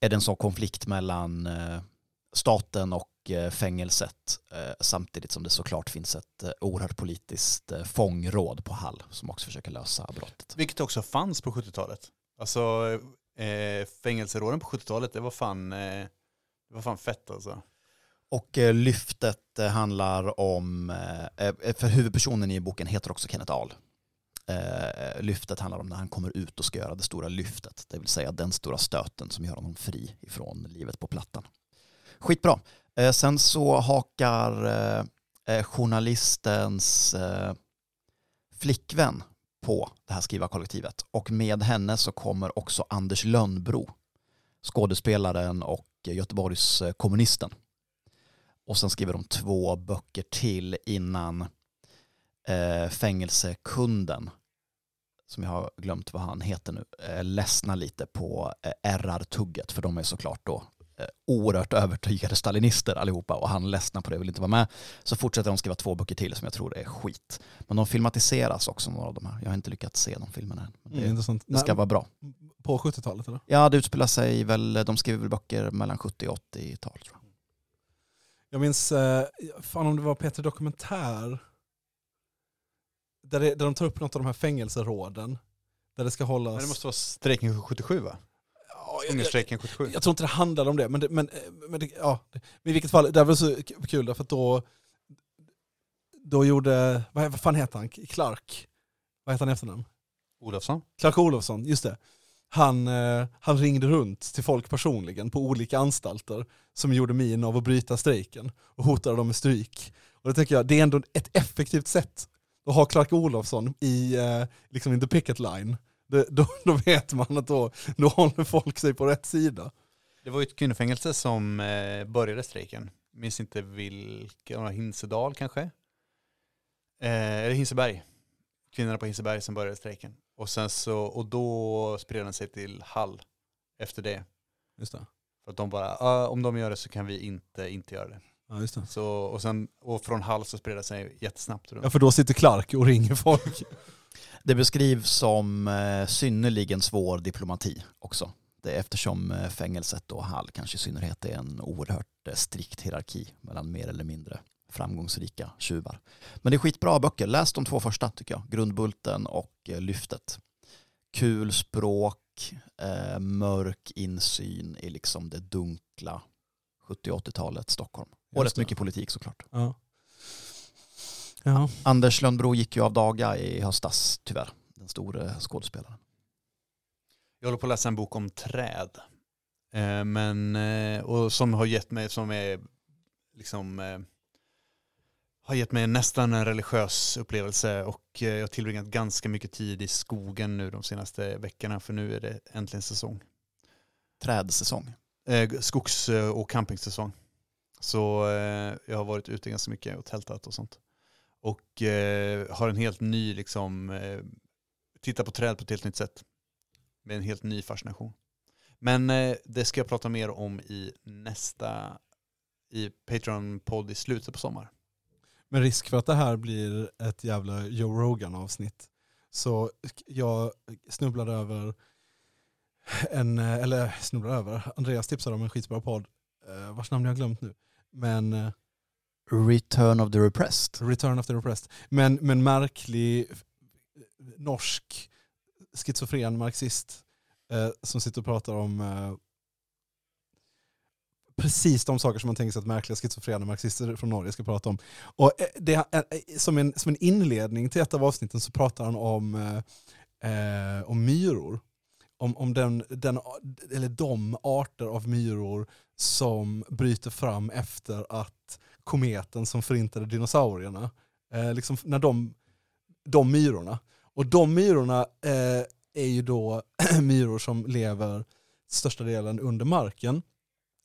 är det en sån konflikt mellan staten och eh, fängelset eh, samtidigt som det såklart finns ett eh, oerhört politiskt fångråd på Hall som också försöker lösa brottet. Vilket också fanns på 70-talet. Alltså eh, fängelseråden på 70-talet, det var fan, eh, det var fan fett alltså. Och eh, lyftet eh, handlar om, för huvudpersonen i boken heter också Kenneth Ahl. Lyftet handlar om när han kommer ut och ska göra det stora lyftet, det vill säga den stora stöten som gör honom fri ifrån livet på plattan. Skitbra. Eh, sen så hakar eh, eh, journalistens eh, flickvän på det här skrivarkollektivet och med henne så kommer också Anders Lönnbro, skådespelaren och Göteborgs eh, kommunisten. Och sen skriver de två böcker till innan eh, fängelsekunden, som jag har glömt vad han heter nu, eh, ledsnar lite på eh, RR-tugget, för de är såklart då oerhört övertygade stalinister allihopa och han ledsnar på det och vill inte vara med. Så fortsätter de skriva två böcker till som jag tror är skit. Men de filmatiseras också några av de här. Jag har inte lyckats se de filmerna än. Men Mm, det, intressant. det ska Nej, vara bra. På 70-talet eller? Ja, det utspelar sig väl, de skriver väl böcker mellan 70 och 80-tal tror jag. Jag minns, eh, fan om det var Peter Dokumentär, där, det, där de tar upp något av de här fängelseråden. Där det ska hållas... Men det måste vara strejken 77 va? Hungerstrejken 77. jag tror inte det handlar om det, men, det, men, eh, men, det, ja, men i vilket fall, det var så kul därför att då, då gjorde, vad, vad fan heter han, Clark? Vad heter han i efternamn? Olofsson? Clark Olofsson, just det. Han, eh, han ringde runt till folk personligen på olika anstalter som gjorde min av att bryta strejken och hotade dem med stryk. Och det tycker jag, det är ändå ett effektivt sätt att ha Clark Olofsson i, eh, liksom in the picket line. Det, då, då vet man att då, då håller folk sig på rätt sida. Det var ju ett kvinnofängelse som eh, började strejken. Minns inte vilken, Hinsedal kanske? Eh, eller Hinseberg. Kvinnorna på Hinseberg som började strejken. Och, sen så, och då spred den sig till Hall efter det. Just det. För att de bara, "Ah, om de gör det så kan vi inte inte göra det. Ja, just det. Så, och, sen, och från Hall så spred det sig jättesnabbt runt. Ja, för då sitter Clark och ringer folk. Det beskrivs som eh, synnerligen svår diplomati också. Det eftersom eh, fängelset och Hall kanske i synnerhet är en oerhört eh, strikt hierarki mellan mer eller mindre framgångsrika tjuvar. Men det är skitbra böcker. Läs de två första tycker jag. Grundbulten och Lyftet. Kul språk, eh, mörk insyn i liksom det dunkla 70 80-talet Stockholm. Och rätt mycket politik såklart. Ja. Ja. Anders Lönnbro gick ju av daga i höstas tyvärr. Den store skådespelaren. Jag håller på att läsa en bok om träd. Eh, men, eh, och som har gett mig, som är liksom eh, har gett mig nästan en religiös upplevelse och jag har tillbringat ganska mycket tid i skogen nu de senaste veckorna för nu är det äntligen säsong. Trädsäsong. Eh, skogs och campingsäsong. Så eh, jag har varit ute ganska mycket och tältat och sånt. Och eh, har en helt ny, liksom, eh, tittar på träd på ett helt nytt sätt. Med en helt ny fascination. Men eh, det ska jag prata mer om i nästa, i Patreon-podd i slutet på sommar. Med risk för att det här blir ett jävla Joe Rogan-avsnitt. Så eh, jag snubblade över en, eh, eller snubblade över, Andreas tipsade om en skitbra podd, eh, vars namn jag har glömt nu. Men eh, Return of the Repressed. Return of the Repressed. Men, men märklig norsk schizofren marxist eh, som sitter och pratar om eh, precis de saker som man tänker sig att märkliga schizofrena marxister från Norge ska prata om. Och eh, det, eh, eh, som, en, som en inledning till ett av avsnitten så pratar han om, eh, eh, om myror. Om, om den, den, eller de arter av myror som bryter fram efter att kometen som förintade dinosaurierna, eh, liksom när de, de myrorna, och de myrorna eh, är ju då myror som lever största delen under marken.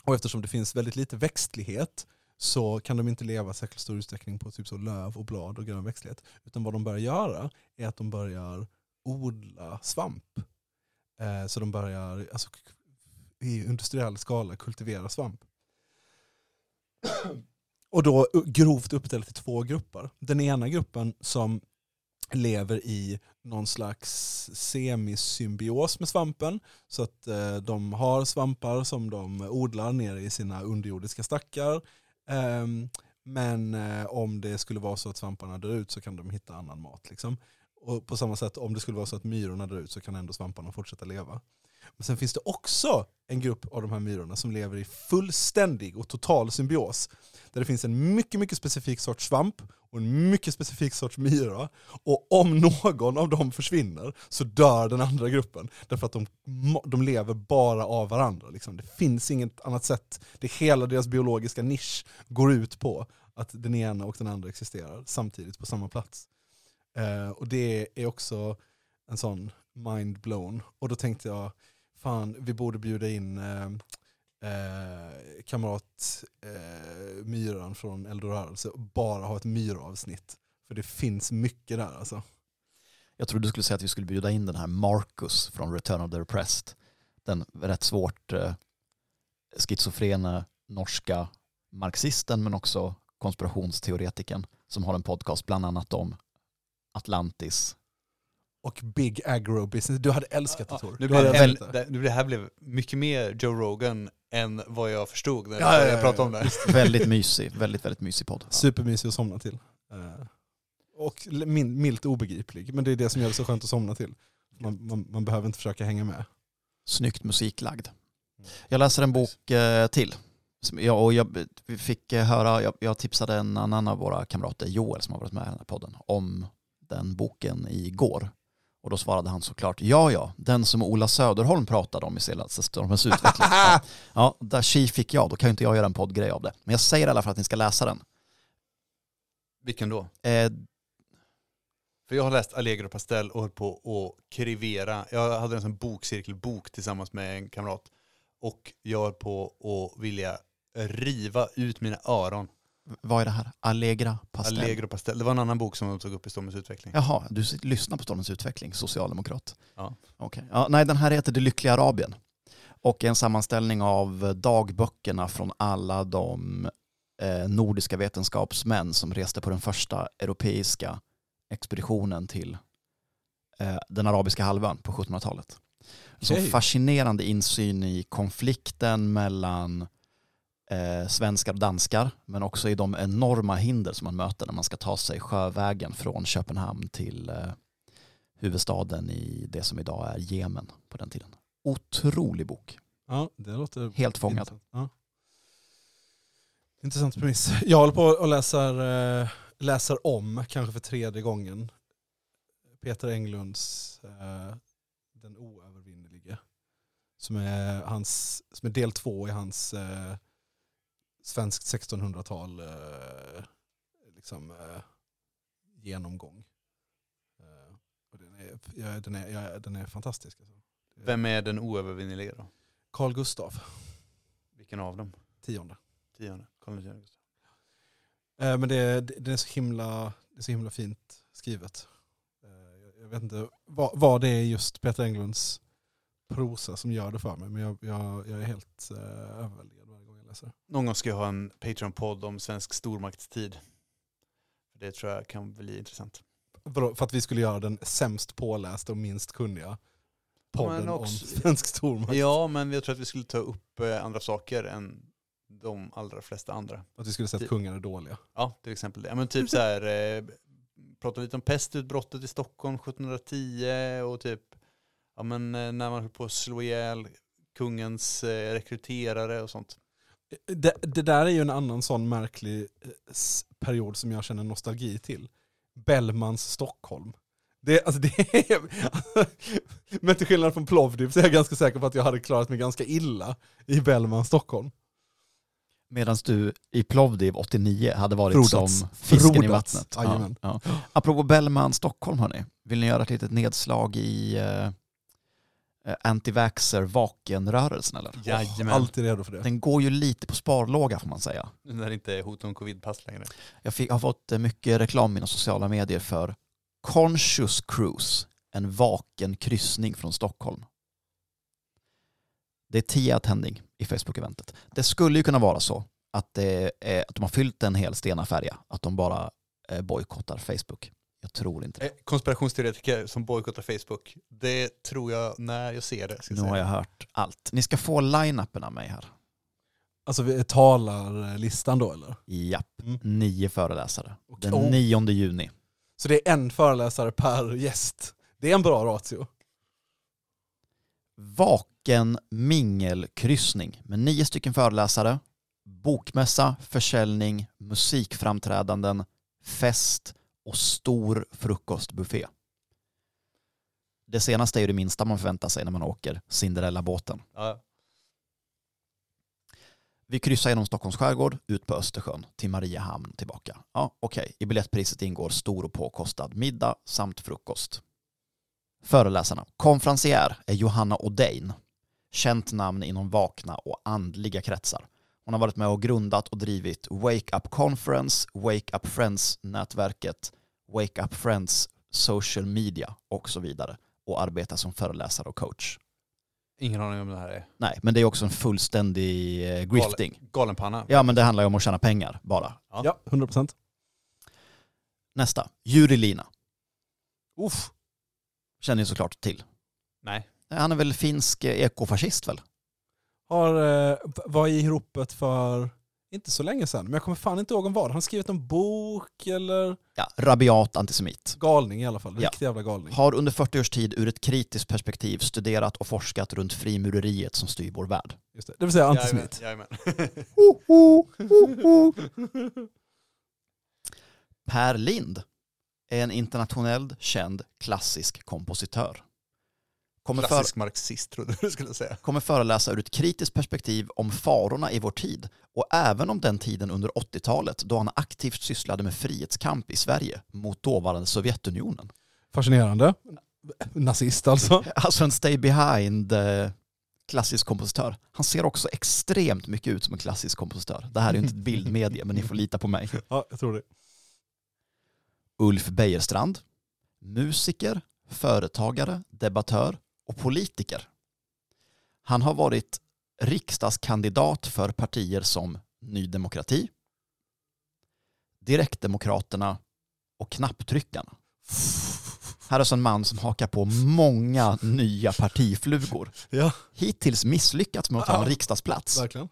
Och eftersom det finns väldigt lite växtlighet så kan de inte leva särskilt stor utsträckning på typ så löv och blad och grön växtlighet. Utan vad de börjar göra är att de börjar odla svamp. Eh, så de börjar alltså, i industriell skala kultivera svamp. Och då grovt uppdelat i två grupper. Den ena gruppen som lever i någon slags semisymbios med svampen. Så att eh, de har svampar som de odlar nere i sina underjordiska stackar. Eh, men eh, om det skulle vara så att svamparna dör ut så kan de hitta annan mat. Liksom. Och på samma sätt om det skulle vara så att myrorna dör ut så kan ändå svamparna fortsätta leva. Men sen finns det också en grupp av de här myrorna som lever i fullständig och total symbios. Där det finns en mycket, mycket specifik sorts svamp och en mycket specifik sorts myra. Och om någon av dem försvinner så dör den andra gruppen. Därför att de, de lever bara av varandra. Liksom. Det finns inget annat sätt. Det hela deras biologiska nisch går ut på att den ena och den andra existerar samtidigt på samma plats. Eh, och det är också en sån mind blown. Och då tänkte jag, fan vi borde bjuda in eh, eh, kamrat eh, Myran från Eldorörelse och bara ha ett myravsnitt. För det finns mycket där alltså. Jag trodde du skulle säga att vi skulle bjuda in den här Marcus från Return of the Repressed. Den rätt svårt eh, schizofrena norska marxisten men också konspirationsteoretikern som har en podcast bland annat om Atlantis. Och Big Agro Business. Du hade älskat det Tor. Nu blev det, det. det, det här blev mycket mer Joe Rogan än vad jag förstod när Ja, ja, jag ja, pratade om ja. det. Väldigt mysig, väldigt, väldigt mysig podd. Supermysig att somna till. Eh, och milt obegriplig. Men det är det som gör det så skönt att somna till. Man, man, man behöver inte försöka hänga med. Snyggt musiklagd. Jag läser en bok eh, till. Jag, och jag vi fick eh, höra, jag, jag tipsade en annan av våra kamrater, Joel som har varit med i den här podden, om den boken igår. Och då svarade han såklart, ja ja, den som Ola Söderholm pratade om i senaste Stormens utveckling. Ja, ja, där tji fick jag, då kan ju inte jag göra en poddgrej av det. Men jag säger i alla fall att ni ska läsa den. Vilken då? Eh, För jag har läst Allegro Pastel och höll på att krivera. Jag hade en sån bokcirkelbok tillsammans med en kamrat. Och jag höll på att vilja riva ut mina öron. Vad är det här? Allegra Pastel? Allegro Pastel. Det var en annan bok som de tog upp i Stormens utveckling. Jaha, du lyssnar på Stormens utveckling, socialdemokrat. Ja. Okej. Ja, nej, den här heter Det lyckliga Arabien. Och är en sammanställning av dagböckerna från alla de eh, nordiska vetenskapsmän som reste på den första europeiska expeditionen till eh, den arabiska halvön på 1700-talet. Så fascinerande insyn i konflikten mellan eh, svenskar och danskar, men också i de enorma hinder som man möter när man ska ta sig sjövägen från Köpenhamn till eh, huvudstaden i det som idag är Jemen på den tiden. Otrolig bok. Ja, det låter Helt fångad. intressant. Ja. Intressant premiss. Jag håller på och läser, eh, läser om, kanske för tredje gången, Peter Englunds eh, Den oövervinnelige. Som är, hans, som är del två i hans eh, svenskt 1600-tal eh, liksom, eh, genomgång. Eh, och den, är, ja, den, är, ja, den är fantastisk. Alltså. Vem är den oövervinnelige då? Carl Gustav, Vilken av dem? tionde. Tionde? Carl Gustav. Eh, Men det, det, det, är så himla, det är så himla fint skrivet. Eh, jag- vet inte vad, vad det är just Peter Englunds prosa som gör det för mig. Men jag, jag, jag är helt eh, överväldigad läser. Någon gång ska jag ha en Patreon-podd om svensk stormaktstid. Det tror jag kan bli intressant. För att vi skulle göra den sämst pålästa och minst kunniga podden men om också- svensk stormakt. Ja, men jag tror att vi skulle ta upp eh, andra saker än de allra flesta andra. Att vi skulle säga att kungar är dåliga. Ja, till exempel det. Ja, men typ så här, eh, prata lite om pestutbrottet i Stockholm 1710 och typ ja, men, eh, när man höll på att slå ihjäl kungens eh, rekryterare och sånt. Det, det där är ju en annan sån märklig eh, period som jag känner nostalgi till. Bellmans Stockholm. Det, alltså det är, men till skillnad från Plovdiv så är jag ganska säker på att jag hade klarat mig ganska illa i Bellmans Stockholm. Medan du i Plovdiv 89 hade varit Frodats. som fisken i Frodats. vattnet. Jajamän. Ja, ja. Apropå Bellman Stockholm hörni, vill ni göra ett litet nedslag i eh, anti-vaxxer vakenrörelsen eller? Jajamän. Alltid redo för det. Den går ju lite på sparlåga får man säga. När det inte är hot om covid-pass längre. Jag fick, har fått eh, mycket reklam i mina sociala medier för Conscious Cruise, en vaken kryssning från Stockholm. Det är 10 attending i Facebook-eventet. Det skulle ju kunna vara så att, det är, att de har fyllt en hel Stena-färja, att de bara eh, bojkottar Facebook. Jag tror inte det. Eh, Konspirationsteoretiker som bojkottar Facebook. Det tror jag när jag ser det. Nu har säga. jag hört allt. Ni ska få line-upen av mig här. Alltså vi talar listan då eller? Japp, Mm. nio föreläsare. Och- Den oh. 9 juni. Så det är en föreläsare per gäst. Det är en bra ratio. Vaken mingelkryssning med nio stycken föreläsare, bokmässa, försäljning, musikframträdanden, fest och stor frukostbuffé. Det senaste är ju det minsta man förväntar sig när man åker Cinderella-båten. Ja. Vi kryssar genom Stockholms skärgård, ut på Östersjön, till Mariehamn tillbaka. Ja, okej. I biljettpriset ingår stor och påkostad middag samt frukost. Föreläsarna. Konferencier är Johanna Odein. Känt namn inom vakna och andliga kretsar. Hon har varit med och grundat och drivit Wake Up Conference, Wake Up Friends-nätverket, Wake Up Friends Social Media och så vidare och arbetar som föreläsare och coach. Ingen aning om det här är. Nej, men det är också en fullständig eh, grifting. Galenpanna. Ja, men det handlar ju om att tjäna pengar bara. Ja. Ja, 100%. Nästa, Juri Lina. Uff. Känner ni såklart till. Nej. Han är väl finsk eh, ekofascist väl? Har, eh, var i ropet för, inte så länge sedan, men jag kommer fan inte ihåg om vad. Han skrivit en bok eller Ja, rabiat antisemit. galning i alla fall. Ja. Riktig jävla galning. Har under 40 års tid ur ett kritiskt perspektiv studerat och forskat runt frimureriet som styr vår värld. Just det. det vill säga antisemit. Jajamän, jajamän. Per Lind är en internationellt känd klassisk kompositör. Kommer, för, Klassisk marxist trodde du skulle säga. kommer föreläsa ur ett kritiskt perspektiv om farorna i vår tid och även om den tiden under 80-talet då han aktivt sysslade med frihetskamp i Sverige mot dåvarande Sovjetunionen. Fascinerande. Nazist alltså. Alltså en stay behind eh, klassisk kompositör. Han ser också extremt mycket ut som en klassisk kompositör. Det här är ju inte ett bildmedie men ni får lita på mig. Ja, jag tror det. Ulf Bejerstrand, musiker, företagare, debattör och politiker. Han har varit riksdagskandidat för partier som Ny Demokrati, Direktdemokraterna och Knapptryckarna. Här är alltså en man som hakar på många nya partiflugor. Ja, Hittills misslyckats med att ta en riksdagsplats. verkligen.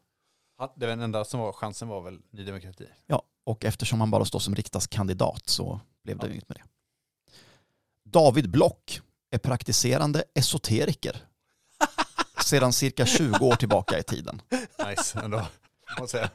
Ja, Det var den enda som var chansen var väl Ny Demokrati. Ja, och eftersom han bara står som riksdagskandidat så blev det inget med det. David Block är praktiserande esoteriker sedan cirka 20 år tillbaka i tiden. Nice ändå. Måste jag säga.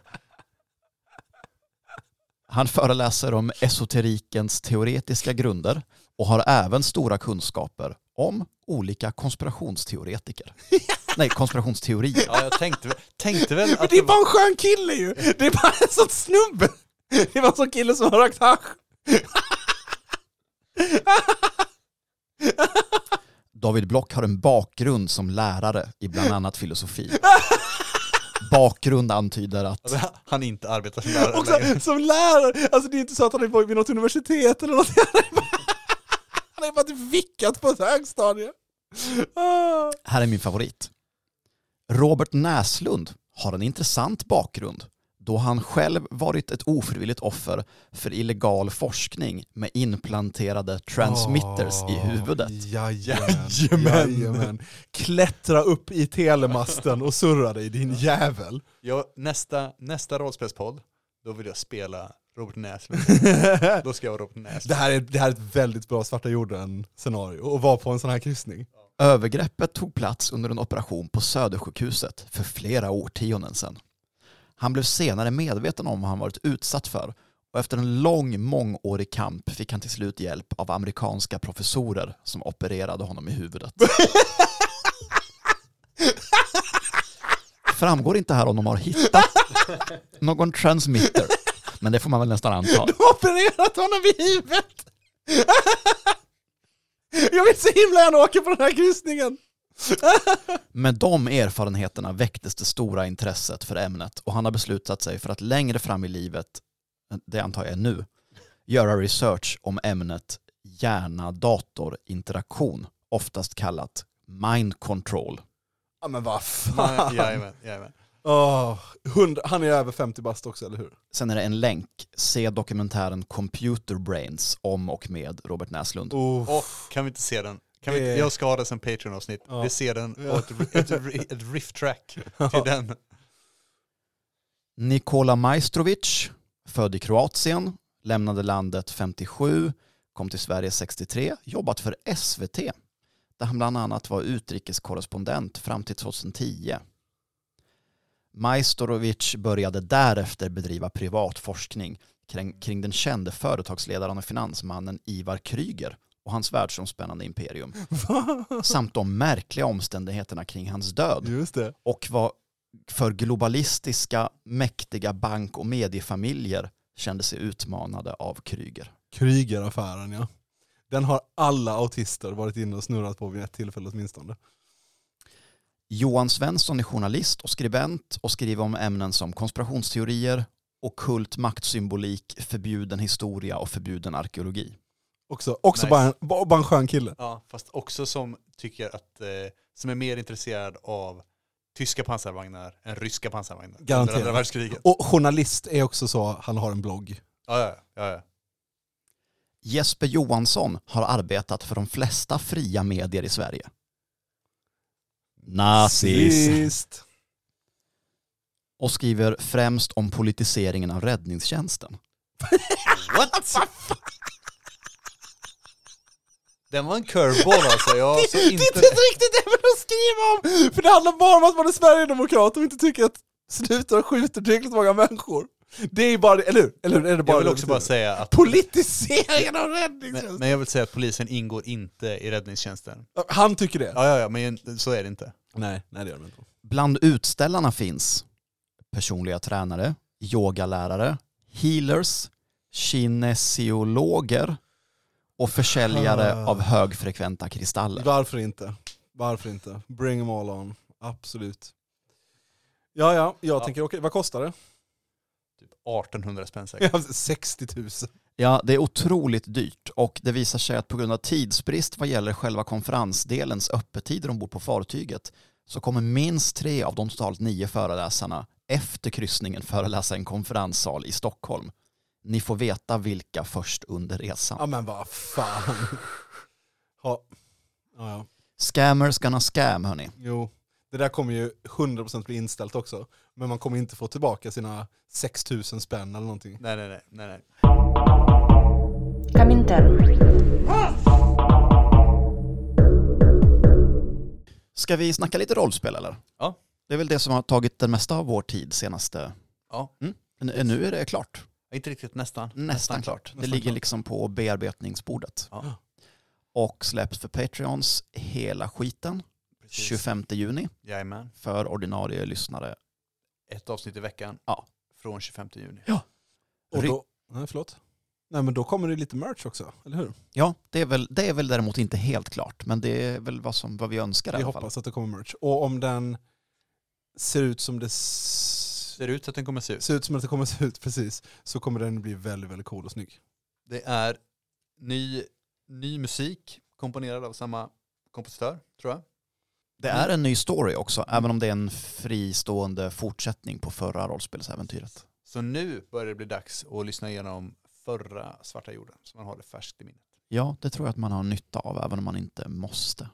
Han föreläser om esoterikens teoretiska grunder och har även stora kunskaper om olika konspirationsteoretiker. Nej, konspirationsteorier. Ja, jag tänkte, väl- tänkte väl Men att det är bara var... en skön kille ju! Det är bara en sån snubbe! Det är bara en sån kille som har rökt hasch. David Block har en bakgrund som lärare i bland annat filosofi. Bakgrund antyder att Alltså, han inte arbetar som lärare Och längre. som lärare, alltså det är inte så att han är på vid något universitet eller något. Han är bara, han är bara typ vickat på ett högstadie. Ah. Här är min favorit. Robert Näslund har en intressant bakgrund då han själv varit ett ofrivilligt offer för illegal forskning med implanterade transmitters i huvudet. Jajamän. Jajamän. Jajamän. Klättra upp i telemasten och surra dig din jävel. Jag, nästa, nästa rollspelspodd, då vill jag spela Robert Näslund. Då ska jag vara Robert Det Näslund. här är, det här är ett väldigt bra svarta jorden-scenario, och vara på en sån här kryssning. Övergreppet tog plats under en operation på Södersjukhuset för flera årtionden sedan. Han blev senare medveten om vad han varit utsatt för och efter en lång, mångårig kamp fick han till slut hjälp av amerikanska professorer som opererade honom i huvudet. Framgår inte här om de har hittat någon transmitter, men det får man väl nästan anta. Du har opererat honom i huvudet! Jag vill så himla gärna åka på den här kryssningen! Med de erfarenheterna väcktes det stora intresset för ämnet och han har beslutat sig för att längre fram i livet, det antar jag är nu, göra research om ämnet hjärna-dator-interaktion, oftast kallat mind control. Ja men vad fan. Jajamän, jajamän. Åh, hund, han är över 50 bast också, eller hur? Sen är det en länk. Se dokumentären Computer Brains om och med Robert Näslund. Oh. Kan vi inte se den? Kan vi, Jag ska ha det som Patreon-avsnitt. Ja. Vi ser den och ett, ett, ett, ett riff-track till den. Nikola Majstrovic, född i Kroatien, lämnade landet 57, kom till Sverige 63, jobbat för SVT, där han bland annat var utrikeskorrespondent fram till 2010. Majstorovic började därefter bedriva privat forskning kring, kring den kände företagsledaren och finansmannen Ivar Kryger och hans världsomspännande imperium, samt de märkliga omständigheterna kring hans död Just det. och vad för globalistiska, mäktiga bank och mediefamiljer kände sig utmanade av Kryger. Krygeraffären ja. Den har alla autister varit inne och snurrat på vid ett tillfälle åtminstone. Johan Svensson är journalist och skribent och skriver om ämnen som konspirationsteorier, ockult maktsymbolik, förbjuden historia och förbjuden arkeologi. Också, också Nice. bara, en, bara bara en skön kille. Ja, fast också som tycker att, eh, som är mer intresserad av tyska pansarvagnar än ryska pansarvagnar. Under Garanterat. andra världskriget. Och journalist är också så, han har en blogg. Ja, ja, ja, ja. Jesper Johansson har arbetat för de flesta fria medier i Sverige. Nazis. Sist. Och skriver främst om politiseringen av räddningstjänsten. What? Den var en curveball alltså. Jag har så Det är inte... inte riktigt det vill skriva om! För det handlar bara om att man är Sverigedemokrat och inte tycker att slutar skjuter tillräckligt många människor. Det är bara det, eller hur? Eller hur? är det bara Jag vill det också det bara säga att... Politiseringen av Men, räddningstjänsten! men jag vill säga att polisen ingår inte i räddningstjänsten. Han tycker det? Ja, ja, ja, men så är det inte. Nej, nej det gör de inte. Bland utställarna finns personliga tränare, yogalärare, healers, kinesiologer och försäljare Ah. av högfrekventa kristaller. Varför inte? Varför inte? Bring them all on. Absolut. Ja, ja, jag Ja. tänker okej, vad kostar det? Typ 1800 spänn säkert. Ja, 60 000. Ja, det är otroligt dyrt och det visar sig att på grund av tidsbrist vad gäller själva konferensdelens öppettider ombord på fartyget så kommer minst tre av de totalt nio föreläsarna efter kryssningen föreläsa en konferenssal i Stockholm. Ni får veta vilka först under resan. Ja men vad fan. Ha. Ja, ja. Scammers gonna scam hörni. Jo, det där kommer ju 100% bli inställt också. Men man kommer inte få tillbaka sina 6000 spänn eller någonting. Nej, nej, nej, nej, nej. Ska vi snacka lite rollspel eller? Ja. Det är väl det som har tagit den mesta av vår tid senaste... Ja, Mm. Nu är det klart. Inte riktigt nästan. Nästan, klart. Det Nästan ligger klart. liksom på bearbetningsbordet. Ja. Och släpps för Patreons hela skiten Precis. 25 juni Jajamän. för ordinarie lyssnare. Ett avsnitt i veckan. Ja. Från 25 juni. Och Ry- då, nej förlåt. Nej men då kommer det lite merch också, eller hur? Ja, det är, väl, det är väl däremot inte helt klart, men det är väl vad, som, vad vi önskar i Vi alla fall. hoppas att det kommer merch. Och om den ser ut som det Ser ut att den kommer se ut. ser ut som att det kommer se ut precis, så kommer den bli väldigt, väldigt cool och snygg. Det är ny, ny musik komponerad av samma kompositör, tror jag. Det är en ny story också, även om det är en fristående fortsättning på förra rollspelsäventyret. Så nu börjar det bli dags att lyssna igenom förra Svarta jorden, så man har det färskt i minnet. Ja, det tror jag att man har nytta av, även om man inte måste.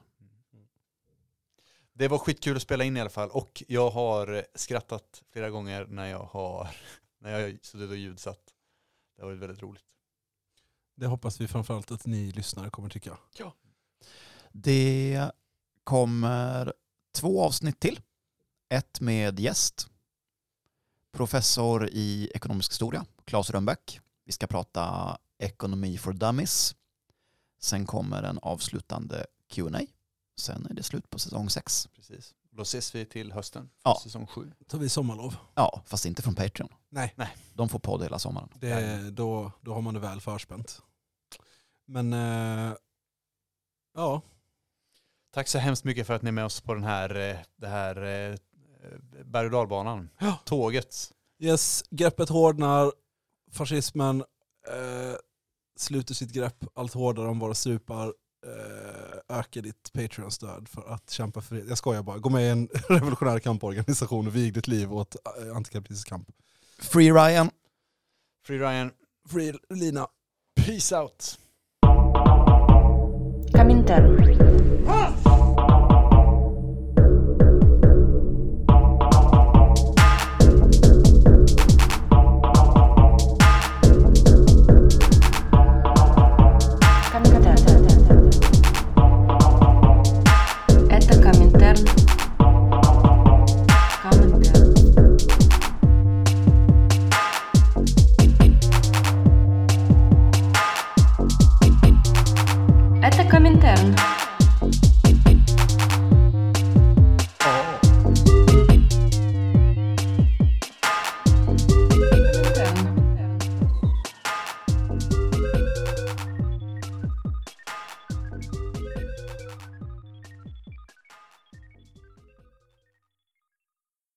Det var skitkul att spela in i alla fall och jag har skrattat flera gånger när jag har, när jag suttit och ljudsatt. Det har varit väldigt roligt. Det hoppas vi framförallt att ni lyssnare kommer tycka. Det kommer två avsnitt till. Ett med gäst. Professor i ekonomisk historia, Claes Rönnbäck. Vi ska prata ekonomi for dummies. Sen kommer en avslutande Q&A. Sen är det slut på säsong sex. Precis. Då ses vi till hösten, Ja. säsong sju. tar vi sommarlov. Ja, fast inte från Patreon. Nej, De får podd hela sommaren. det, då, då har man det väl förspänt. Men eh, ja, Tack så hemskt mycket för att ni är med oss på den här, eh, det här eh, berg och dalbanan. Ja. Tåget. yes, greppet hårdnar, fascismen eh, sluter sitt grepp allt hårdare om våra strupar. Eh, öka ditt Patreon-stöd för att kämpa för det. Jag skojar bara. Gå med i en revolutionär kamporganisation och vig ditt liv åt eh, antikapitalistisk kamp. Free Ryan. Free Ryan. Free Lina. Peace out. Comintern.